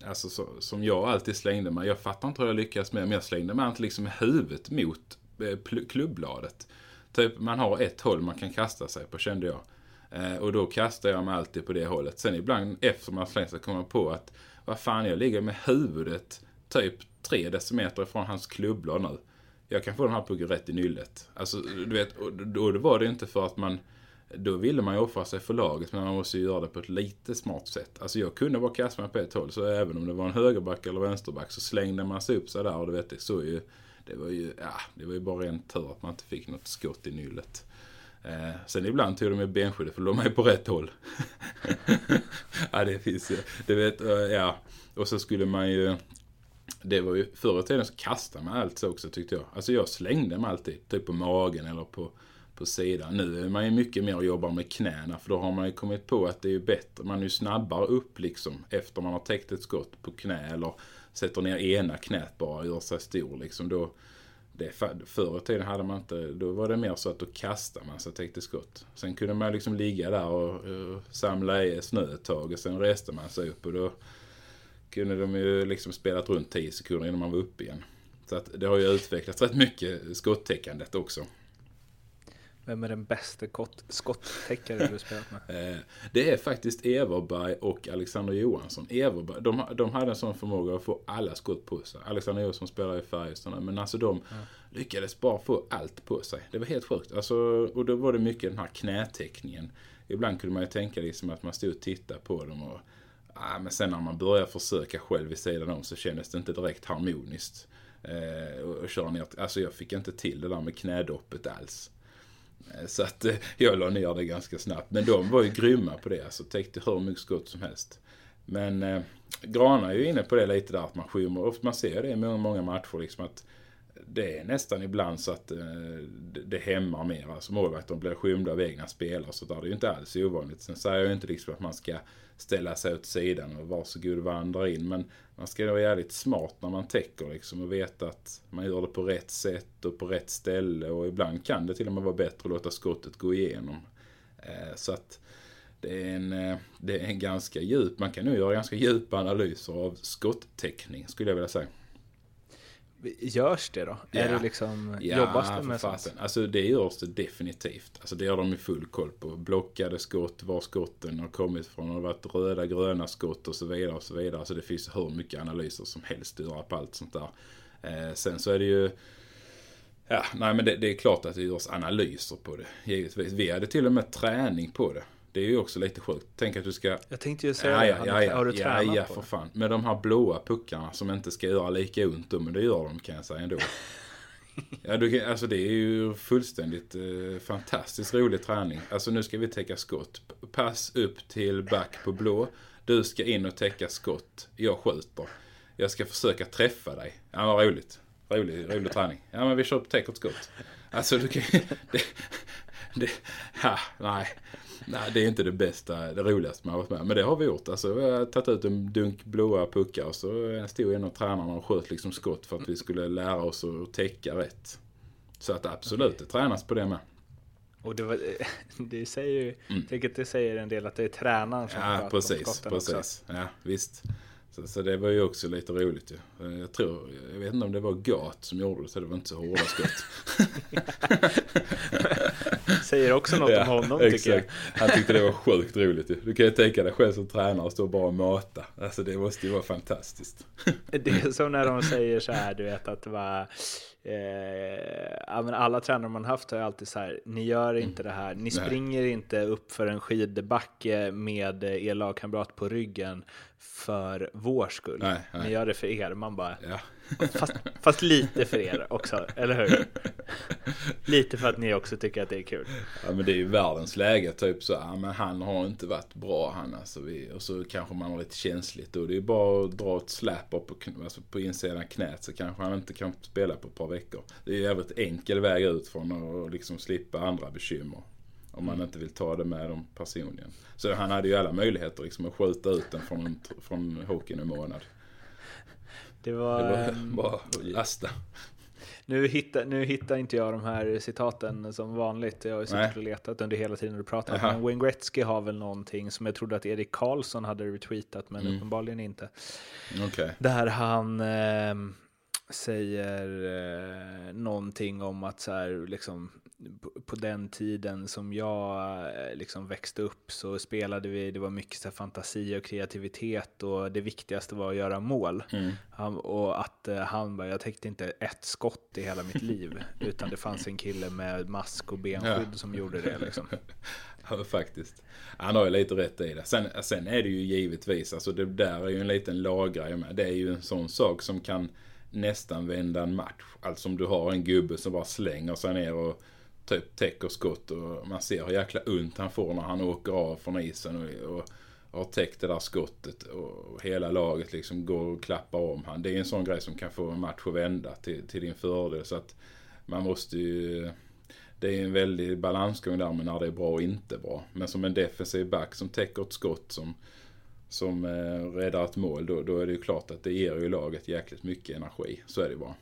[SPEAKER 1] Alltså så, som jag alltid slängde mig. Jag fattar inte hur jag lyckas med men jag slängde mig alltid liksom med huvudet mot eh, klubbladet. Typ man har ett håll man kan kasta sig på kände jag. Eh, och då kastar jag mig alltid på det hållet. Sen ibland efter man slängt sig kommer man på att vad fan jag ligger med huvudet typ tre decimeter ifrån hans klubblad nu. Jag kan få den här pucken rätt i nyllet. Alltså, du vet, och då då var det inte för att man... Då ville man ju offra sig för laget, men man måste ju göra det på ett lite smart sätt. Alltså jag kunde bara kasta mig på ett håll, så även om det var en högerback eller vänsterback så slängde man sig upp så där och du vet, det såg ju... Det var ju, ja, det var ju bara ren tur att man inte fick något skott i nyllet. Eh, sen ibland tog de med benskyddet för då låg man ju på rätt håll. ja, det finns ju. Du vet, eh, ja. Och så skulle man ju... Det var ju förr i tiden så kastade man allt så också tyckte jag. Alltså jag slängde mig alltid, typ på magen eller på, på sidan. Nu är man ju mycket mer och jobbar med knäna för då har man ju kommit på att det är ju bättre. Man är ju snabbare upp liksom efter man har täckt ett skott på knä eller sätter ner ena knät bara och gör sig stor liksom. Då, det, förr i tiden hade man inte, då var det mer så att då kastade man sig och täckte skott. Sen kunde man liksom ligga där och, och samla i snö ett tag och sen reste man sig upp och då kunde de ju liksom spelat runt 10 sekunder innan man var uppe igen. Så att det har ju utvecklats rätt mycket skottäckandet också.
[SPEAKER 6] Vem är den bästa skott, skottäckare du spelat med?
[SPEAKER 1] Eh, Det är faktiskt Everberg och Alexander Johansson. Everberg, de, de hade en sån förmåga att få alla skott på sig. Alexander Johansson spelar i Färjestad men alltså de lyckades bara få allt på sig. Det var helt sjukt. Alltså, och då var det mycket den här knätäckningen. Ibland kunde man ju tänka liksom att man stod och tittade på dem och ah, men sen när man började försöka själv vid sidan om så kändes det inte direkt harmoniskt. Eh, och, och köra ner, alltså jag fick inte till det där med knädoppet alls. Eh, Så att eh, jag la ner det ganska snabbt. Men de var ju grymma på det. Alltså täckte hur mycket skott som helst. Men eh, Grana är ju inne på det lite där att man skymmer. Och man ser det i många, många matcher liksom att det är nästan ibland så att eh, det, hämmar mer. Alltså målvakten blir skymda av egna spelare. Så där det är ju inte alls ovanligt. Sen säger jag ju inte liksom att man ska ställa sig åt sidan och varsågod vandra in. Men man ska vara jävligt smart när man täcker liksom och veta att man gör det på rätt sätt och på rätt ställe. Och ibland kan det till och med vara bättre att låta skottet gå igenom. Eh, så att det är, en, eh, det är en ganska djup, man kan nu göra ganska djupa analyser av skottäckning skulle jag vilja säga.
[SPEAKER 6] Görs det då?
[SPEAKER 1] Ja.
[SPEAKER 6] Är det liksom,
[SPEAKER 1] Ja,
[SPEAKER 6] jobbas det med sånt?
[SPEAKER 1] Alltså det görs det definitivt. Alltså det har de ju full koll på. Blockade skott, var skotten har kommit från. Det har varit röda, gröna skott och så vidare och så vidare. Alltså det finns hur mycket analyser som helst att göra på allt sånt där. Eh, sen så är det ju... Ja, nej men det, det är klart att det görs analyser på det. Givetvis. Vi hade till och med träning på det. Det är ju också lite sjukt. Tänk att du ska...
[SPEAKER 6] Jag tänkte ju säga
[SPEAKER 1] Ja,
[SPEAKER 6] det.
[SPEAKER 1] ja, ja, ja,
[SPEAKER 6] Har du
[SPEAKER 1] ja,
[SPEAKER 6] tränat
[SPEAKER 1] ja,
[SPEAKER 6] på
[SPEAKER 1] för fan. Med de här blåa puckarna som inte ska göra lika ont då, men det gör de kan jag säga ändå. Ja, du, kan- alltså det är ju fullständigt eh, fantastiskt rolig träning. Alltså nu ska vi täcka skott. Pass upp till back på blå. Du ska in och täcka skott. Jag skjuter. Jag ska försöka träffa dig. Ja, vad roligt. Rolig, rolig träning. Ja, men vi kör på täck och skott. Alltså du kan det, det, ja, nej. Nej, det är inte det bästa, det roligaste man har varit med Men det har vi gjort. Alltså, vi har tagit ut en dunk blåa puckar och så stod en av tränarna och sköt liksom skott för att vi skulle lära oss att täcka rätt. Så att absolut, det tränas på det med.
[SPEAKER 6] Och det, var, det säger ju, tänker att det säger en del att det är tränaren som
[SPEAKER 1] Mm. Ja,
[SPEAKER 6] om
[SPEAKER 1] precis.
[SPEAKER 6] skotten
[SPEAKER 1] precis.
[SPEAKER 6] också.
[SPEAKER 1] Ja, visst. Så, så det var ju också lite roligt ju. Jag tror, jag vet inte om det var Gat som gjorde det, så det var inte så hårda skott.
[SPEAKER 6] Säger också något om honom tycker jag.
[SPEAKER 1] Han tyckte det var sjukt roligt ju. Du kan ju tänka dig själv som tränare och stå bara och mata. Alltså det måste ju vara fantastiskt.
[SPEAKER 6] Det är som när de säger så här, du vet att det var eh, ja, men alla tränare man haft har ju alltid så här, ni gör inte det här, ni
[SPEAKER 1] Mm. Nej.
[SPEAKER 6] springer inte upp för en skidbacke med er lagkamrat på ryggen för vår skull.
[SPEAKER 1] Nej.
[SPEAKER 6] Ni gör det för er. Man bara,
[SPEAKER 1] Ja
[SPEAKER 6] fast, fast lite för er också, eller hur? Lite för att ni också tycker att det är kul.
[SPEAKER 1] Ja men det är ju världens läge typ så, ja men han har inte varit bra han alltså. Vi, och så kanske man har lite känsligt då. Det är ju bara att dra ett släp upp på, alltså på insidan knät så kanske han inte kan spela på ett par veckor. Det är ju jävligt enkel väg ut från att liksom slippa andra bekymmer. Om man inte vill ta det med dem personligen. Så han hade ju alla möjligheter liksom att skjuta ut den från, från hockeyn en månad.
[SPEAKER 6] Det
[SPEAKER 1] Det
[SPEAKER 6] var...
[SPEAKER 1] var
[SPEAKER 6] ehm,
[SPEAKER 1] bara att lasta.
[SPEAKER 6] Nu hittar, nu hittar inte jag de här citaten som vanligt. Jag har ju suttit och letat under hela tiden du pratat.
[SPEAKER 1] Jaha.
[SPEAKER 6] Men Wayne Gretzky har väl någonting som jag trodde att Erik Karlsson hade retweetat, men
[SPEAKER 1] Mm.
[SPEAKER 6] uppenbarligen inte.
[SPEAKER 1] Okej.
[SPEAKER 6] Där han ehm, säger eh, någonting om att så här, liksom, på- den tiden som jag eh, liksom växte upp så spelade vi, det var mycket så fantasi och kreativitet och det viktigaste var att göra mål.
[SPEAKER 1] Mm.
[SPEAKER 6] Han, och att eh, han bara, jag täckte inte ett skott i hela mitt liv, utan det fanns en kille med mask och benskydd
[SPEAKER 1] Ja.
[SPEAKER 6] som gjorde det liksom.
[SPEAKER 1] Ja, faktiskt. Han har ju lite rätt i det. Sen, sen är det ju givetvis, alltså det där är ju en liten laggrej med. Det är ju en sån sak som kan nästan vända en match. Alltså om du har en gubbe som bara slänger sig ner och typ täcker skott och man ser hur jäkla ont han får när han åker av från isen och, och har täckt det där skottet och hela laget liksom går och klappar om han. Det är en sån grej som kan få en match att vända till, till din fördel. Så att man måste ju det är en väldig balansgång där med när det är bra och inte bra. Men som en defensiv back som täcker ett skott som, som eh, räddar ett mål, då, då är det ju klart att det ger ju laget jäkligt mycket energi. Så är det ju bara.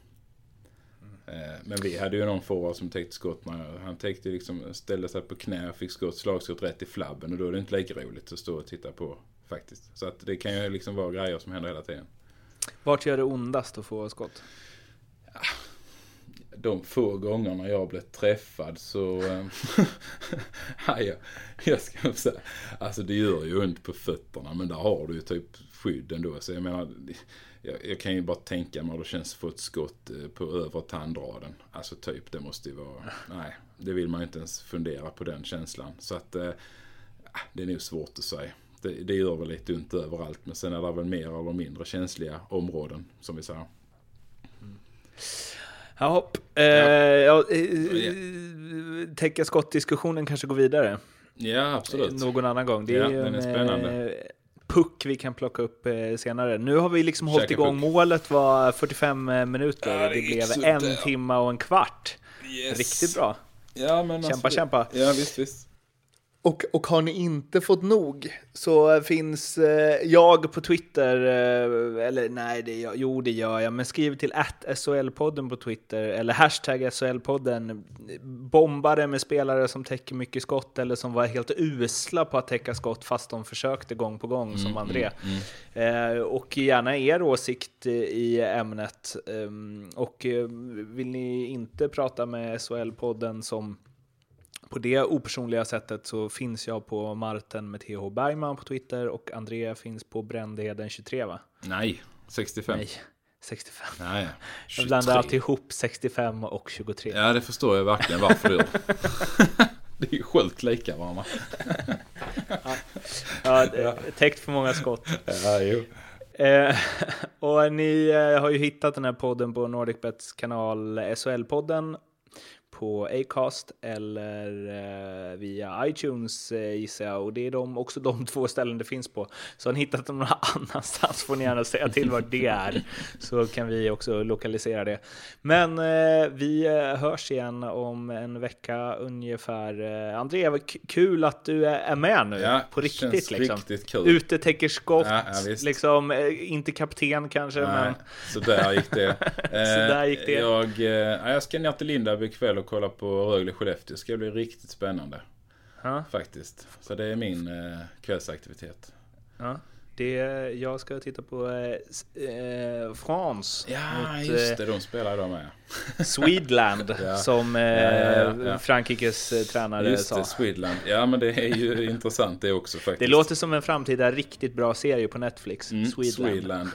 [SPEAKER 1] Eh, men vi hade ju någon forward som täckte skott. Han täckte liksom, ställde sig på knä och fick skott, slagskott rätt i flabben. Och då är det inte lika roligt att stå och titta på faktiskt. Så att det kan ju liksom vara grejer som händer hela tiden.
[SPEAKER 6] Vart gör det ondast att få skott?
[SPEAKER 1] de få gångerna jag blev träffad så... eh, ja, jag, jag ska säga, alltså det gör ju ont på fötterna men där har du ju typ skydd ändå. Så jag menar, jag, jag kan ju bara tänka mig det känns att få ett skott eh, på övre tandraden. Alltså typ, det måste ju vara... Nej, det vill man inte ens fundera på den känslan. Så att eh, det är nog svårt att säga. Det, det gör väl lite ont överallt men sen är det väl mer eller mindre känsliga områden som vi säger.
[SPEAKER 6] Ja, hopp. Eh, ja, eh, täcka skottdiskussionen kanske går vidare
[SPEAKER 1] Ja, absolut.
[SPEAKER 6] någon annan gång. Det är
[SPEAKER 1] Ja,
[SPEAKER 6] ju
[SPEAKER 1] den är
[SPEAKER 6] en
[SPEAKER 1] spännande.
[SPEAKER 6] Eh, puck vi kan plocka upp eh, senare. Nu har vi liksom hållit
[SPEAKER 1] Käka
[SPEAKER 6] igång.
[SPEAKER 1] puck.
[SPEAKER 6] Målet var 45 minuter.
[SPEAKER 1] Ja, det
[SPEAKER 6] det blev en
[SPEAKER 1] där.
[SPEAKER 6] timma och en kvart.
[SPEAKER 1] Yes.
[SPEAKER 6] Riktigt bra.
[SPEAKER 1] Ja, men
[SPEAKER 6] Kämpa,
[SPEAKER 1] alltså,
[SPEAKER 6] kämpa.
[SPEAKER 1] Ja, visst, visst.
[SPEAKER 6] Och, och har ni inte fått nog så finns eh, jag på Twitter, eh, eller nej, det gör, jo det gör jag, men skriv till att SHL-podden på Twitter, eller hashtag SHL-podden. Bomba det med spelare som täcker mycket skott eller som var helt usla på att täcka skott fast de försökte gång på gång som André. Eh, och gärna er åsikt i ämnet. Ehm, och eh, vill ni inte prata med SHL-podden som på det opersonliga sättet så finns jag på Marten med TH Bergman på Twitter och Andrea finns på Brändheden 23 va?
[SPEAKER 1] Nej, 65.
[SPEAKER 6] Nej, 65.
[SPEAKER 1] Nej, ja.
[SPEAKER 6] Jag blandar
[SPEAKER 1] 23.
[SPEAKER 6] alltid ihop 65 och 23.
[SPEAKER 1] Ja, det förstår jag verkligen varför du gör. det är ju sjukt lika varandra.
[SPEAKER 6] Ja, är täckt för många skott.
[SPEAKER 1] Ja, jo.
[SPEAKER 6] Eh, och ni eh, har ju hittat den här podden på NordicBets kanal SHL-podden på Acast eller eh, via iTunes eh, gissar jag. Och det är de, också de två ställen det finns på. Så har ni hittat dem någon annanstans får ni gärna säga till var det är. Så kan vi också lokalisera det. Men eh, vi hörs igen om en vecka ungefär. André, vad kul att du är med nu.
[SPEAKER 1] Ja,
[SPEAKER 6] på
[SPEAKER 1] känns
[SPEAKER 6] riktigt liksom.
[SPEAKER 1] riktigt kul.
[SPEAKER 6] Ute täcker skott,
[SPEAKER 1] Ja, ja,
[SPEAKER 6] liksom, inte kapten kanske,
[SPEAKER 1] Nej,
[SPEAKER 6] men
[SPEAKER 1] så där gick det. Eh,
[SPEAKER 6] där gick det.
[SPEAKER 1] Jag, ja, jag ska ner till Lindab ikväll och kolla på Rögle-Skellefteå. Ska bli riktigt spännande.
[SPEAKER 6] Ja.
[SPEAKER 1] Faktiskt. Så det är min eh, kvällsaktivitet.
[SPEAKER 6] ja, det, jag ska titta på eh, eh, France
[SPEAKER 1] Ja,
[SPEAKER 6] mot
[SPEAKER 1] just det. De spelar idag med.
[SPEAKER 6] eh, Swedland,
[SPEAKER 1] Ja.
[SPEAKER 6] som eh,
[SPEAKER 1] Ja, ja.
[SPEAKER 6] Frankrikes eh, tränare
[SPEAKER 1] Just
[SPEAKER 6] sa.
[SPEAKER 1] det, Swedland. Ja, men det är ju intressant det också faktiskt.
[SPEAKER 6] Det låter som en framtida riktigt bra serie på Netflix.
[SPEAKER 1] Mm,
[SPEAKER 6] Swedland.
[SPEAKER 1] Swedland.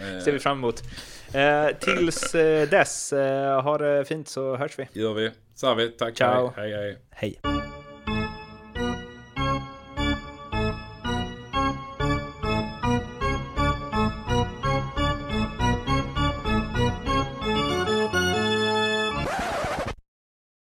[SPEAKER 1] Eh,
[SPEAKER 6] ser vi fram emot. Eh, tills eh, dess, eh, ha det fint så hörs vi.
[SPEAKER 1] Gör vi. Så vi. Tack.
[SPEAKER 6] Ciao.
[SPEAKER 1] Hej, hej. hej.
[SPEAKER 6] Hej.